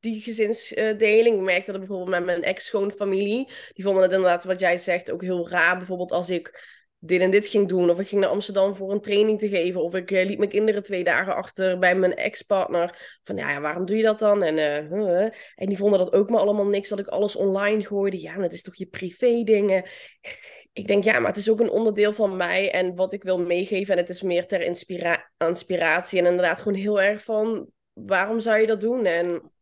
die gezinsdeling. Ik merkte dat bijvoorbeeld met mijn ex-schoonfamilie. Die vonden het inderdaad, wat jij zegt, ook heel raar. Bijvoorbeeld als ik dit en dit ging doen. Of ik ging naar Amsterdam voor een training te geven. Of ik eh, liet mijn kinderen twee dagen achter bij mijn ex-partner. Van ja, ja, waarom doe je dat dan? En, eh, en die vonden dat ook maar allemaal niks. Dat ik alles online gooide. Ja, het is toch je privé dingen. Ik denk, ja, maar het is ook een onderdeel van mij. En wat ik wil meegeven. En het is meer ter inspira inspiratie. En inderdaad gewoon heel erg van... Waarom zou je dat doen? En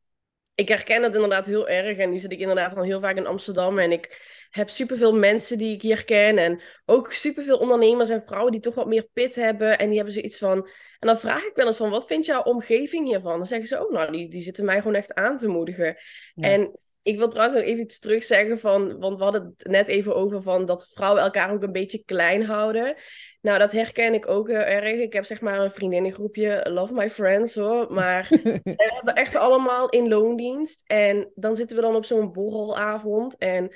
ik herken het inderdaad heel erg. En nu zit ik inderdaad al heel vaak in Amsterdam. En ik heb superveel mensen die ik hier ken. En ook superveel ondernemers en vrouwen die toch wat meer pit hebben. En die hebben zoiets van... En dan vraag ik wel eens van, wat vindt jouw omgeving hiervan? Dan zeggen ze ook, nou, die, die zitten mij gewoon echt aan te moedigen. Ja. En ik wil trouwens nog even iets terug zeggen van... Want we hadden het net even over van dat vrouwen elkaar ook een beetje klein houden. Nou, dat herken ik ook heel erg. Ik heb zeg maar een vriendinnengroepje, love my friends hoor. Maar we hebben echt allemaal in loondienst. En dan zitten we dan op zo'n borrelavond. En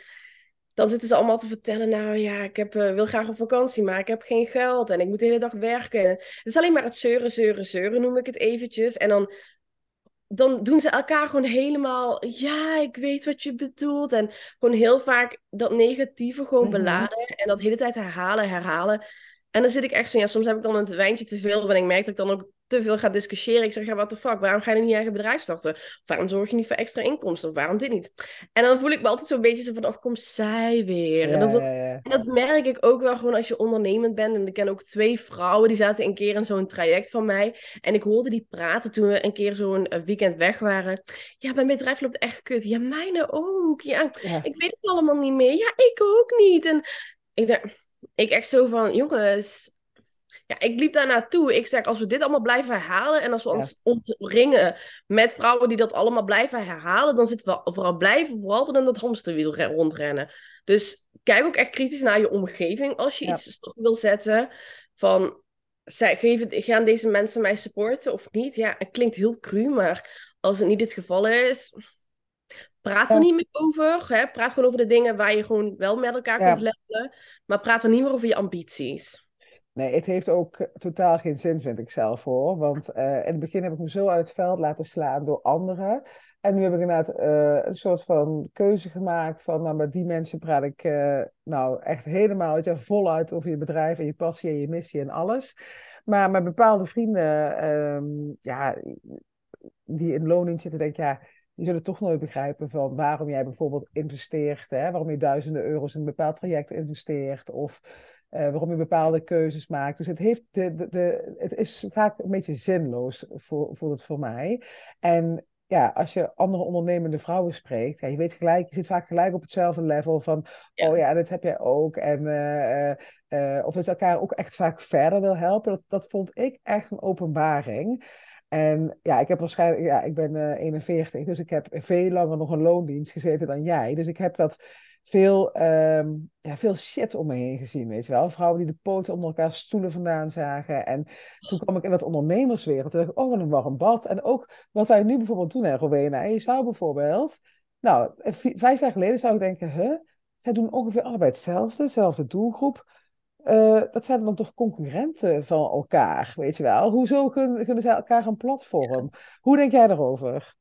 dan zitten ze allemaal te vertellen, nou ja, ik heb, uh, wil graag op vakantie, maar ik heb geen geld. En ik moet de hele dag werken. Het is alleen maar het zeuren, zeuren, zeuren noem ik het eventjes. En dan, dan doen ze elkaar gewoon helemaal, ja, ik weet wat je bedoelt. En gewoon heel vaak dat negatieve gewoon Mhm. beladen. En dat hele tijd herhalen, herhalen. En dan zit ik echt zo, ja, soms heb ik dan een wijntje te veel, want ik merk dat ik dan ook te veel ga discussiëren. Ik zeg, ja, what the fuck, waarom ga je niet je eigen bedrijf starten? Of waarom zorg je niet voor extra inkomsten? Of waarom dit niet? En dan voel ik me altijd zo'n beetje zo van, kom zij weer? Ja, en, dat, ja, ja. en dat merk ik ook wel gewoon als je ondernemend bent. En ik ken ook twee vrouwen, die zaten een keer in zo'n traject van mij. En ik hoorde die praten toen we een keer zo'n eh, weekend weg waren. Ja, mijn bedrijf loopt echt kut. Ja, mijne ook. Ja, Ja. ik weet het allemaal niet meer. Ja, ik ook niet. En ik dacht, ik echt zo van, jongens, ja, ik liep daar naartoe. Ik zeg, als we dit allemaal blijven herhalen en als we Ja. ons omringen met vrouwen die dat allemaal blijven herhalen, dan zitten we vooral blijven vooral altijd in dat hamsterwiel re- rondrennen. Dus kijk ook echt kritisch naar je omgeving als je Ja. iets stop wil zetten. Van, zij, geven, gaan deze mensen mij supporten of niet? Ja, het klinkt heel cru, maar als het niet het geval is, praat er Ja. niet meer over. Hè? Praat gewoon over de dingen waar je gewoon wel met elkaar kunt levelen. Maar praat er niet meer over je ambities. Nee, het heeft ook eh, totaal geen zin, vind ik zelf hoor. Want eh, in het begin heb ik me zo uit het veld laten slaan door anderen. En nu heb ik inderdaad eh, een soort van keuze gemaakt van, nou, met die mensen praat ik nou echt helemaal je, voluit over je bedrijf en je passie en je missie en alles. Maar met bepaalde vrienden, ehm, ja, die in loondienst zitten, denk ik, ja, die zullen toch nooit begrijpen van waarom jij bijvoorbeeld investeert, hè? Waarom je duizenden euro's in een bepaald traject investeert of eh, waarom je bepaalde keuzes maakt. Dus het, heeft de, de, de, het is vaak een beetje zinloos, voor, voelt het voor mij. En ja, als je andere ondernemende vrouwen spreekt, ja, je weet gelijk, je zit vaak gelijk op hetzelfde level van, Ja. oh ja, dit heb jij ook. En, eh, eh, of het elkaar ook echt vaak verder wil helpen. Dat, dat vond ik echt een openbaring. En ja, ik heb waarschijnlijk, ja, ik ben eh 41, dus ik heb veel langer nog een loondienst gezeten dan jij. Dus ik heb dat veel, ehm, ja, veel shit om me heen gezien, weet je wel. Vrouwen die de poten onder elkaar stoelen vandaan zagen. En toen kwam ik in dat ondernemerswereld. Toen dacht ik, oh, wat een warm bad. En ook wat wij nu bijvoorbeeld doen, hè, Rowena. Je zou bijvoorbeeld, nou, v- vijf jaar geleden zou ik denken, huh? Zij doen ongeveer allebei hetzelfde, dezelfde doelgroep. Eh, dat zijn dan toch concurrenten van elkaar, weet je wel? Hoezo kunnen, kunnen zij elkaar een platform? Hoe denk jij daarover?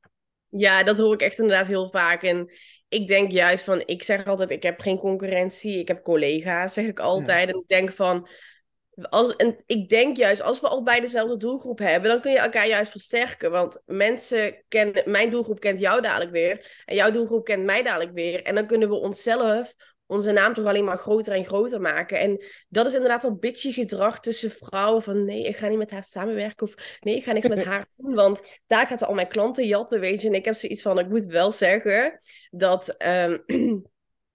Ja, dat hoor ik echt inderdaad heel vaak. En ik denk juist van, ik zeg altijd, ik heb geen concurrentie. Ik heb collega's, zeg ik altijd. En ik denk van, als, en ik denk juist, als we al bij dezelfde doelgroep hebben, dan kun je elkaar juist versterken. Want mensen kennen, mijn doelgroep kent jou dadelijk weer. En jouw doelgroep kent mij dadelijk weer. En dan kunnen we onszelf onze naam toch alleen maar groter en groter maken. En dat is inderdaad dat bitchy gedrag tussen vrouwen van nee, ik ga niet met haar samenwerken of nee, ik ga niks met haar doen, want daar gaat ze al mijn klanten jatten, weet je. En ik heb zoiets van, ik moet wel zeggen dat... Ehm,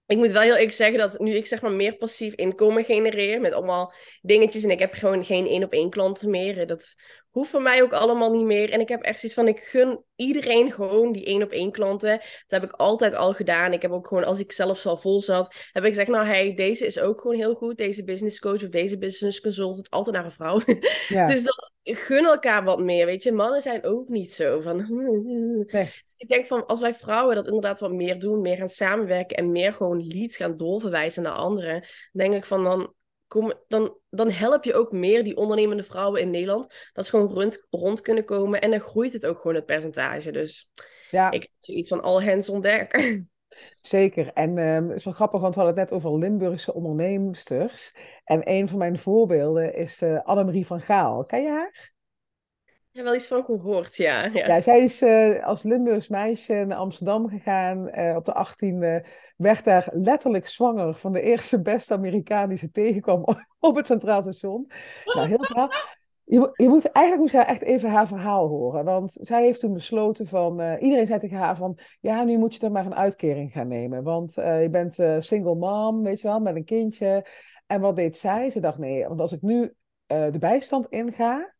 ik moet wel heel eerlijk zeggen dat nu ik zeg maar meer passief inkomen genereer met allemaal dingetjes en ik heb gewoon geen één op één klanten meer. Dat hoeft voor mij ook allemaal niet meer. En ik heb echt zoiets van, ik gun iedereen gewoon die één op één klanten. Dat heb ik altijd al gedaan. Ik heb ook gewoon, als ik zelf zo vol zat, heb ik gezegd, nou hey, deze is ook gewoon heel goed. Deze business coach of deze business consultant, altijd naar een vrouw. Ja. dus dan gun elkaar wat meer, weet je. Mannen zijn ook niet zo van... Nee. Ik denk van, als wij vrouwen dat inderdaad wat meer doen, meer gaan samenwerken en meer gewoon leads gaan doorverwijzen naar anderen, denk ik van dan kom, dan, dan help je ook meer die ondernemende vrouwen in Nederland. Dat ze gewoon rond, rond kunnen komen. En dan groeit het ook gewoon het percentage. Dus ja. ik heb zoiets van al hands on deck. Zeker. En um, het is wel grappig, want we hadden het net over Limburgse onderneemsters. En een van mijn voorbeelden is uh, Annemarie van Gaal. Ken je haar? Ja, wel iets van gehoord, ja. Ja, zij is uh, als Limburgs meisje naar Amsterdam gegaan uh, op de 18e. Werd daar letterlijk zwanger van de eerste beste Amerikaan die ze tegenkwam op het Centraal Station. Nou, heel verhaal. Je, je moet, eigenlijk moet je echt even haar verhaal horen. Want zij heeft toen besloten van... Uh, iedereen zei tegen haar van... Ja, nu moet je er maar een uitkering gaan nemen. Want je bent single mom, weet je wel, met een kindje. En wat deed zij? Ze dacht, nee, want als ik nu de bijstand inga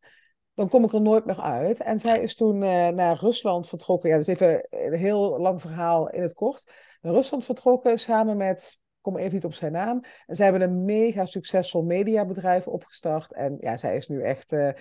dan kom ik er nooit meer uit. En zij is toen uh, naar Rusland vertrokken. Ja, dus even een heel lang verhaal in het kort. Naar Rusland vertrokken samen met, kom even niet op zijn naam. En zij hebben een mega succesvol mediabedrijf opgestart. En ja, zij is nu echt, uh,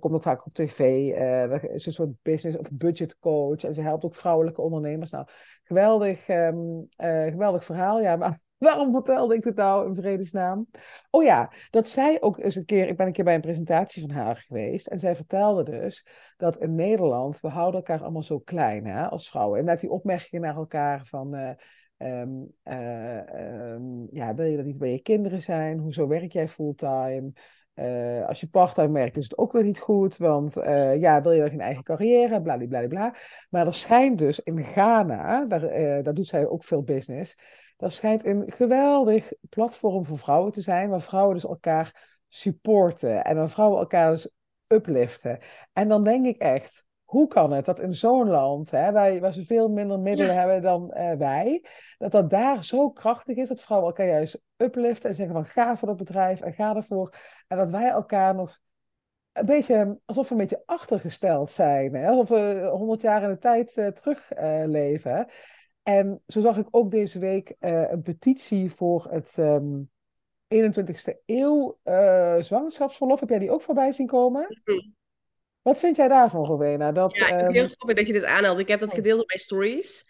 komt ook vaak op tv. Uh, is een soort business of budget coach. En ze helpt ook vrouwelijke ondernemers. Nou, geweldig, um, geweldig verhaal. Ja, maar Waarom vertelde ik dit nou in vredesnaam? Oh ja, dat zij ook eens een keer, ik ben een keer bij een presentatie van haar geweest. En zij vertelde dus dat in Nederland, we houden elkaar allemaal zo klein hè, als vrouwen. En dat die opmerkingen naar elkaar van, uh, um, uh, ja, wil je dat niet bij je kinderen zijn? Hoezo werk jij fulltime? Uh, als je parttime werkt is het ook weer niet goed, want ja, wil je dan geen eigen carrière, bla. Maar er schijnt dus in Ghana, daar, daar doet zij ook veel business, dat schijnt een geweldig platform voor vrouwen te zijn, waar vrouwen dus elkaar supporten en waar vrouwen elkaar dus upliften. En dan denk ik echt, hoe kan het dat in zo'n land, hè, waar, waar ze veel minder middelen hebben dan uh, wij, dat dat daar zo krachtig is, dat vrouwen elkaar juist upliften en zeggen van ga voor dat bedrijf en ga ervoor. En dat wij elkaar nog een beetje, alsof we een beetje achtergesteld zijn, hè? alsof we honderd jaar in de tijd uh, terugleven. En zo zag ik ook deze week uh, een petitie voor het um, ehm, 21ste eeuw uh, zwangerschapsverlof. Heb jij die ook voorbij zien komen? Mm Wat vind jij daarvan, Rowena? Dat, ja, ik vind het heel grappig dat je dit aanhaalt. Ik heb dat oh. gedeeld op mijn stories.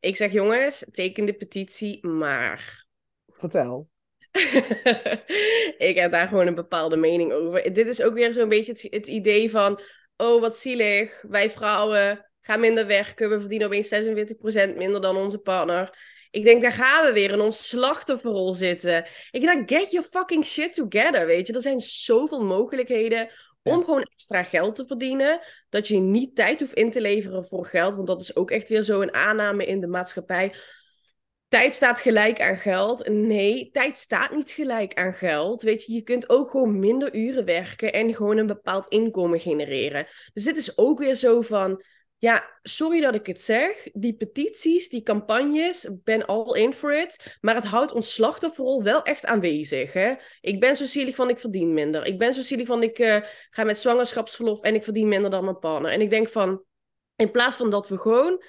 Ik zeg, jongens, teken de petitie, maar... Vertel. ik heb daar gewoon een bepaalde mening over. Dit is ook weer zo'n beetje het, het idee van... Oh, wat zielig. Wij vrouwen ga minder werken, we verdienen opeens 46% minder dan onze partner. Ik denk, daar gaan we weer in ons slachtofferrol zitten. Ik denk, get your fucking shit together, weet je. Er zijn zoveel mogelijkheden om gewoon extra geld te verdienen. Dat je niet tijd hoeft in te leveren voor geld. Want dat is ook echt weer zo een aanname in de maatschappij. Tijd staat gelijk aan geld. Nee, tijd staat niet gelijk aan geld. Weet je, je kunt ook gewoon minder uren werken en gewoon een bepaald inkomen genereren. Dus dit is ook weer zo van ja, sorry dat ik het zeg. Die petities, die campagnes, ben all in for it. Maar het houdt ons slachtofferrol wel echt aanwezig. Hè? Ik ben zo zielig van ik verdien minder. Ik ben zo zielig van ik uh, ga met zwangerschapsverlof en ik verdien minder dan mijn partner. En ik denk van, in plaats van dat we gewoon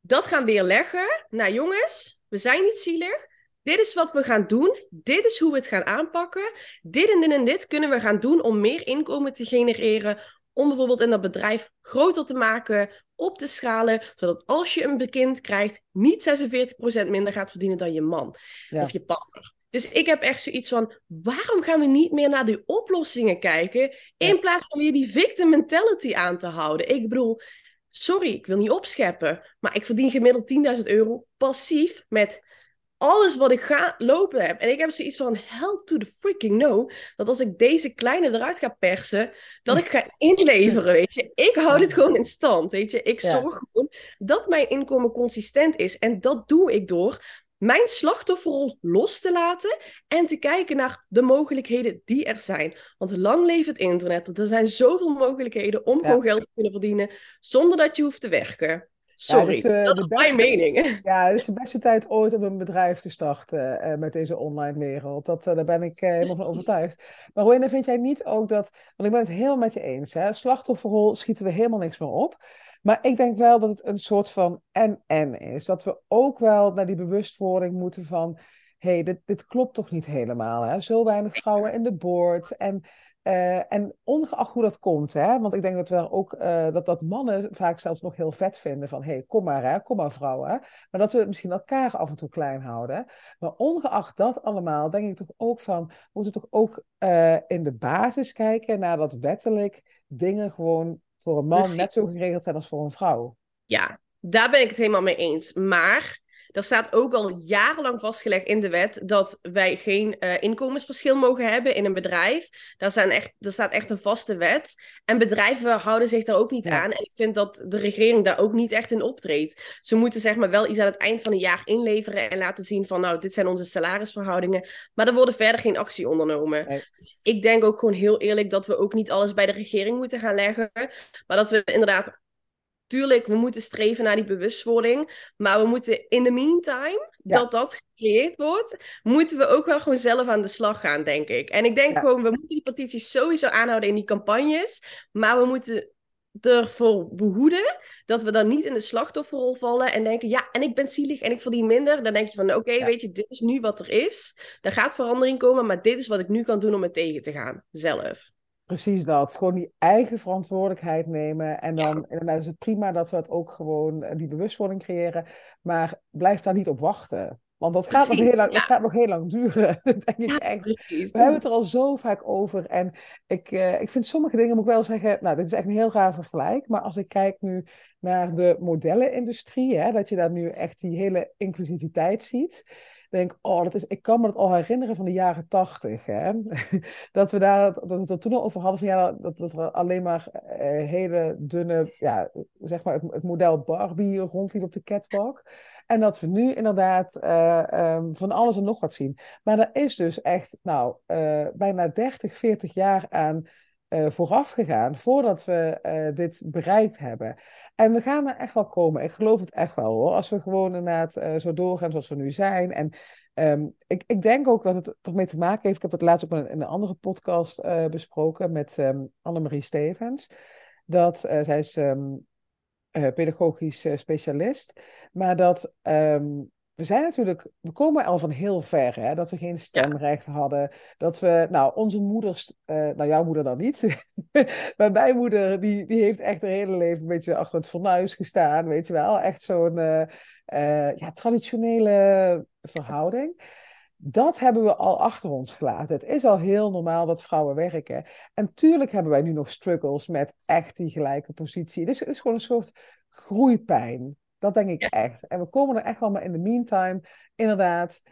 dat gaan weerleggen. Nou jongens, we zijn niet zielig. Dit is wat we gaan doen. Dit is hoe we het gaan aanpakken. Dit en dit en dit kunnen we gaan doen om meer inkomen te genereren om bijvoorbeeld in dat bedrijf groter te maken, op te schalen, zodat als je een kind krijgt, niet 46% minder gaat verdienen dan je man of je partner. Dus ik heb echt zoiets van, waarom gaan we niet meer naar die oplossingen kijken, in plaats van weer die victim mentality aan te houden? Ik bedoel, sorry, ik wil niet opscheppen, maar ik verdien gemiddeld 10.000 euro passief met alles wat ik ga lopen heb. En ik heb zoiets van, help to the freaking no. Dat als ik deze kleine eruit ga persen, dat ik ga inleveren, weet je. Ik hou dit gewoon in stand, weet je. Ik zorg gewoon dat mijn inkomen consistent is. En dat doe ik door mijn slachtofferrol los te laten en te kijken naar de mogelijkheden die er zijn. Want lang leeft het internet. Er zijn zoveel mogelijkheden om gewoon geld te kunnen verdienen zonder dat je hoeft te werken. Sorry, ja, dat is mijn mening. Ja, het is de beste tijd ooit om een bedrijf te starten uh, met deze online wereld. Dat, uh, daar ben ik uh, helemaal van overtuigd. Maar Rowena, vind jij niet ook dat... Want ik ben het helemaal met je eens. Hè? Slachtofferrol schieten we helemaal niks meer op. Maar ik denk wel dat het een soort van en-en is. Dat we ook wel naar die bewustwording moeten van... hé, hey, dit, dit klopt toch niet helemaal. Hè? Zo weinig vrouwen in de board. En, uh, en ongeacht hoe dat komt, hè? want ik denk dat we ook uh, dat, dat mannen vaak zelfs nog heel vet vinden van hé, hey, kom maar hè, kom maar vrouwen. Maar dat we misschien elkaar af en toe klein houden. Maar ongeacht dat allemaal, denk ik toch ook van, we moeten toch ook uh, in de basis kijken naar dat wettelijk dingen gewoon voor een man Precies. net zo geregeld zijn als voor een vrouw. Ja, daar ben ik het helemaal mee eens. Maar er staat ook al jarenlang vastgelegd in de wet dat wij geen uh, inkomensverschil mogen hebben in een bedrijf. Daar, zijn echt, er staat echt een vaste wet. En bedrijven houden zich daar ook niet aan. En ik vind dat de regering daar ook niet echt in optreedt. Ze moeten zeg maar wel iets aan het eind van een jaar inleveren en laten zien van nou, dit zijn onze salarisverhoudingen. Maar er worden verder geen actie ondernomen. Nee. Ik denk ook gewoon heel eerlijk dat we ook niet alles bij de regering moeten gaan leggen. Maar dat we inderdaad tuurlijk, we moeten streven naar die bewustwording. Maar we moeten in the meantime, dat dat gecreëerd wordt, moeten we ook wel gewoon zelf aan de slag gaan, denk ik. En ik denk gewoon, we moeten die petities sowieso aanhouden in die campagnes. Maar we moeten ervoor behoeden dat we dan niet in de slachtofferrol vallen en denken, ja, en ik ben zielig en ik verdien minder. Dan denk je van, oké, weet je, dit is nu wat er is. Er gaat verandering komen, maar dit is wat ik nu kan doen om het tegen te gaan, zelf. Precies dat. Gewoon die eigen verantwoordelijkheid nemen. En dan ja. is het prima dat we het ook gewoon eh, die bewustwording creëren. Maar blijf daar niet op wachten. Want dat gaat, nog heel, lang, ja. dat gaat nog heel lang duren. denk ik echt. We hebben het er al zo vaak over. En ik, uh, ik vind sommige dingen, moet ik wel zeggen, nou, dit is echt een heel raar vergelijk. Maar als ik kijk nu naar de modellenindustrie, hè, dat je daar nu echt die hele inclusiviteit ziet denk, oh, dat is, ik kan me dat al herinneren van de jaren tachtig. Dat we daar dat we toen al over hadden van ja, dat, dat er alleen maar uh, hele dunne, ja, zeg maar het, model Barbie rondliep op de catwalk. En dat we nu inderdaad uh, um, van alles en nog wat zien. Maar er is dus echt, nou, uh, bijna 30, 40 jaar aan uh, vooraf gegaan voordat we dit bereikt hebben. En we gaan er echt wel komen. Ik geloof het echt wel hoor. Als we gewoon inderdaad uh, zo doorgaan zoals we nu zijn. En um, ik, ik denk ook dat het ermee te maken heeft. Ik heb dat laatst ook in een andere podcast besproken met um, Annemarie Stevens. Dat zij is um, pedagogisch specialist. Maar dat we zijn natuurlijk, we komen al van heel ver, hè? dat we geen stemrecht ja. hadden. Dat we, nou, onze moeders, uh, nou jouw moeder dan niet, maar mijn moeder, die, die heeft echt haar hele leven een beetje achter het fornuis gestaan, weet je wel. Echt zo'n uh, uh, ja, traditionele verhouding. Dat hebben we al achter ons gelaten. Het is al heel normaal dat vrouwen werken. En tuurlijk hebben wij nu nog struggles met echt die gelijke positie. Dus het is gewoon een soort groeipijn. Dat denk ik ja. echt. En we komen er echt wel, maar in de meantime, inderdaad,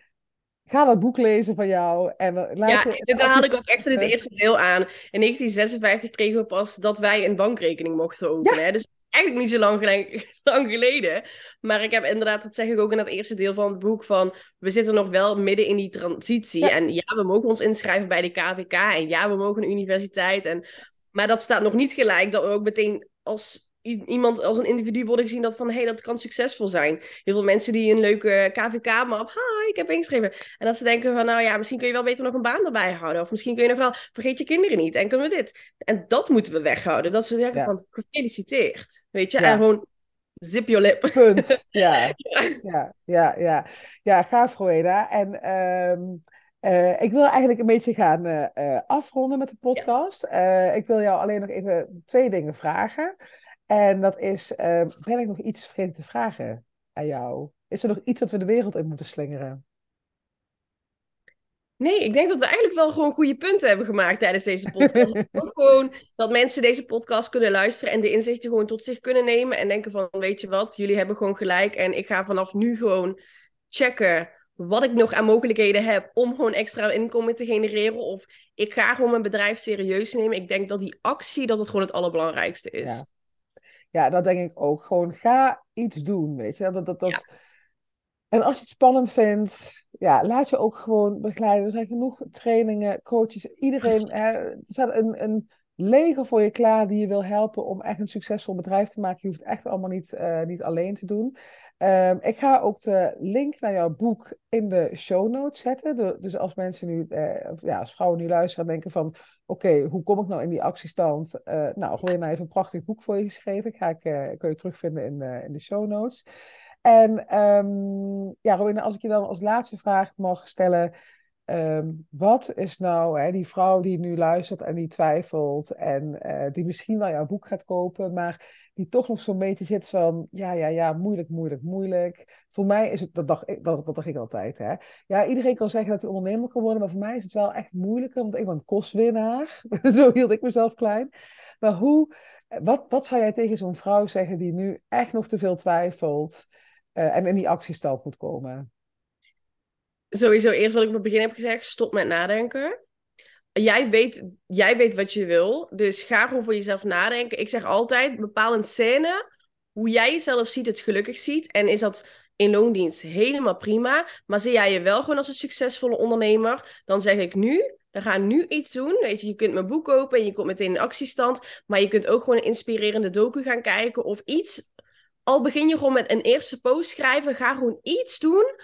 ga dat boek lezen van jou. En laat ja, je, daar haal ik ook echt in het eerste deel aan. In 1956 kregen we pas dat wij een bankrekening mochten openen. Ja. Dus eigenlijk niet zo lang, lang, geleden. Maar ik heb inderdaad, dat zeg ik ook in het eerste deel van het boek, van we zitten nog wel midden in die transitie. Ja. En ja, we mogen ons inschrijven bij de KVK. En ja, we mogen een universiteit. En, maar dat staat nog niet gelijk dat we ook meteen als iemand als een individu worden gezien dat van hé, hey, dat kan succesvol zijn. Heel veel mensen die een leuke KVK-map, hi, ik heb ingeschreven. En dat ze denken van, nou ja, misschien kun je wel beter nog een baan erbij houden. Of misschien kun je nog wel, vergeet je kinderen niet en kunnen we dit. En dat moeten we weghouden. Dat ze zeggen ja. van, gefeliciteerd. Weet je, ja. en gewoon zip your lip. Punt, ja. ja. Ja, ja, ja. gaaf Roeda. En... Um... Uh, ik wil eigenlijk een beetje gaan uh, uh, afronden met de podcast. ik wil jou alleen nog even twee dingen vragen. En dat is, uh, ben ik nog iets vergeten te vragen aan jou? Is er nog iets wat we de wereld in moeten slingeren? Nee, ik denk dat we eigenlijk wel gewoon goede punten hebben gemaakt tijdens deze podcast. Ook gewoon dat mensen deze podcast kunnen luisteren en de inzichten gewoon tot zich kunnen nemen. En denken van, weet je wat, jullie hebben gewoon gelijk. En ik ga vanaf nu gewoon checken wat ik nog aan mogelijkheden heb om gewoon extra inkomen te genereren. Of ik ga gewoon mijn bedrijf serieus nemen. Ik denk dat die actie, dat het gewoon het allerbelangrijkste is. Ja. Ja, dat denk ik ook. Gewoon ga iets doen, weet je. Dat, dat, dat, En als je het spannend vindt, ja, laat je ook gewoon begeleiden. Er zijn genoeg trainingen, coaches, iedereen. Hè, er staat een, een leger voor je klaar die je wil helpen om echt een succesvol bedrijf te maken. Je hoeft echt allemaal niet, uh, niet alleen te doen. Um, ik ga ook de link naar jouw boek in de show notes zetten. dus als mensen nu, uh, ja, als vrouwen nu luisteren en denken van, oké, hoe kom ik nou in die actiestand? Uh, nou, gewoon even een prachtig boek voor je geschreven. Ga ik, kun je terugvinden in, in de show notes. En um, ja, Rowena, als ik je dan als laatste vraag mag stellen. Um, wat is nou hè, die vrouw die nu luistert en die twijfelt en uh, die misschien wel jouw boek gaat kopen, maar die toch nog zo'n beetje zit van ja, ja, ja, moeilijk, moeilijk, moeilijk. Voor mij is het, dat dacht, ik, dat, dat dacht ik altijd, hè. Ja, iedereen kan zeggen dat hij ondernemer kan worden, maar voor mij is het wel echt moeilijker, want ik ben kostwinnaar. Zo hield ik mezelf klein. Maar hoe, wat, wat zou jij tegen zo'n vrouw zeggen die nu echt nog te veel twijfelt? uh, en in die actiestand moet komen? Sowieso, eerst wat ik op het begin heb gezegd, stop met nadenken. Jij weet, jij weet wat je wil, dus ga gewoon voor jezelf nadenken. Ik zeg altijd, bepaal een scène hoe jij jezelf ziet, het gelukkig ziet. En is dat in loondienst helemaal prima. Maar zie jij je wel gewoon als een succesvolle ondernemer, dan zeg ik nu, we gaan nu iets doen. Weet je, je kunt mijn boek kopen en je komt meteen in actiestand. Maar je kunt ook gewoon een inspirerende docu gaan kijken of iets al begin je gewoon met een eerste post schrijven, ga gewoon iets doen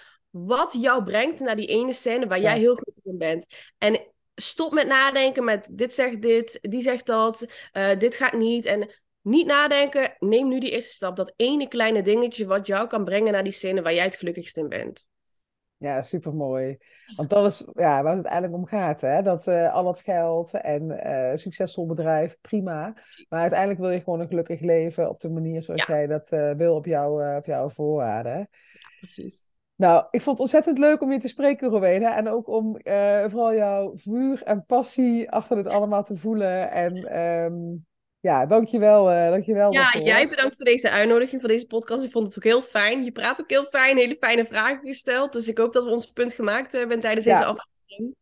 wat jou brengt naar die ene scène waar jij heel goed in bent. En stop met nadenken met dit zegt dit, die zegt dat, uh, dit gaat niet. En niet nadenken, neem nu die eerste stap. Dat ene kleine dingetje wat jou kan brengen naar die scène waar jij het gelukkigst in bent. Ja, supermooi. Want dat is ja, waar het uiteindelijk om gaat. Hè? Dat uh, al het geld en uh, succesvol bedrijf, prima. Maar uiteindelijk wil je gewoon een gelukkig leven op de manier zoals jij dat uh, wil op, jou, op jouw voorwaarden. Ja, precies. Nou, ik vond het ontzettend leuk om je te spreken, Rowena. En ook om vooral jouw vuur en passie achter het allemaal te voelen. En um, ja, dankjewel. Uh, dankjewel ja, jij bedankt voor deze uitnodiging, voor deze podcast. Ik vond het ook heel fijn. Je praat ook heel fijn, hele fijne vragen gesteld. Dus ik hoop dat we ons punt gemaakt hebben tijdens deze aflevering.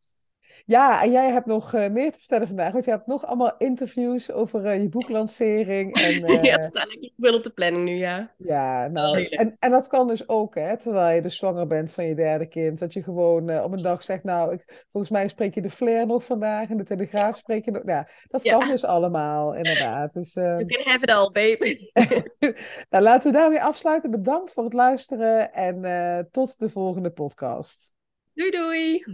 Ja, en jij hebt nog uh, meer te vertellen vandaag, want je hebt nog allemaal interviews over uh, je boeklancering. En, uh... ja, het staat lekker veel op de planning nu, ja. Ja, nou, en, en dat kan dus ook, hè, terwijl je dus zwanger bent van je derde kind. Dat je gewoon op een dag zegt, nou, ik, volgens mij spreek je de Flair nog vandaag en de Telegraaf spreek je nog. Ja, dat ja. kan dus allemaal, inderdaad. Dus, you can have it all, baby. nou, laten we daarmee afsluiten. Bedankt voor het luisteren en tot de volgende podcast. Doei, doei.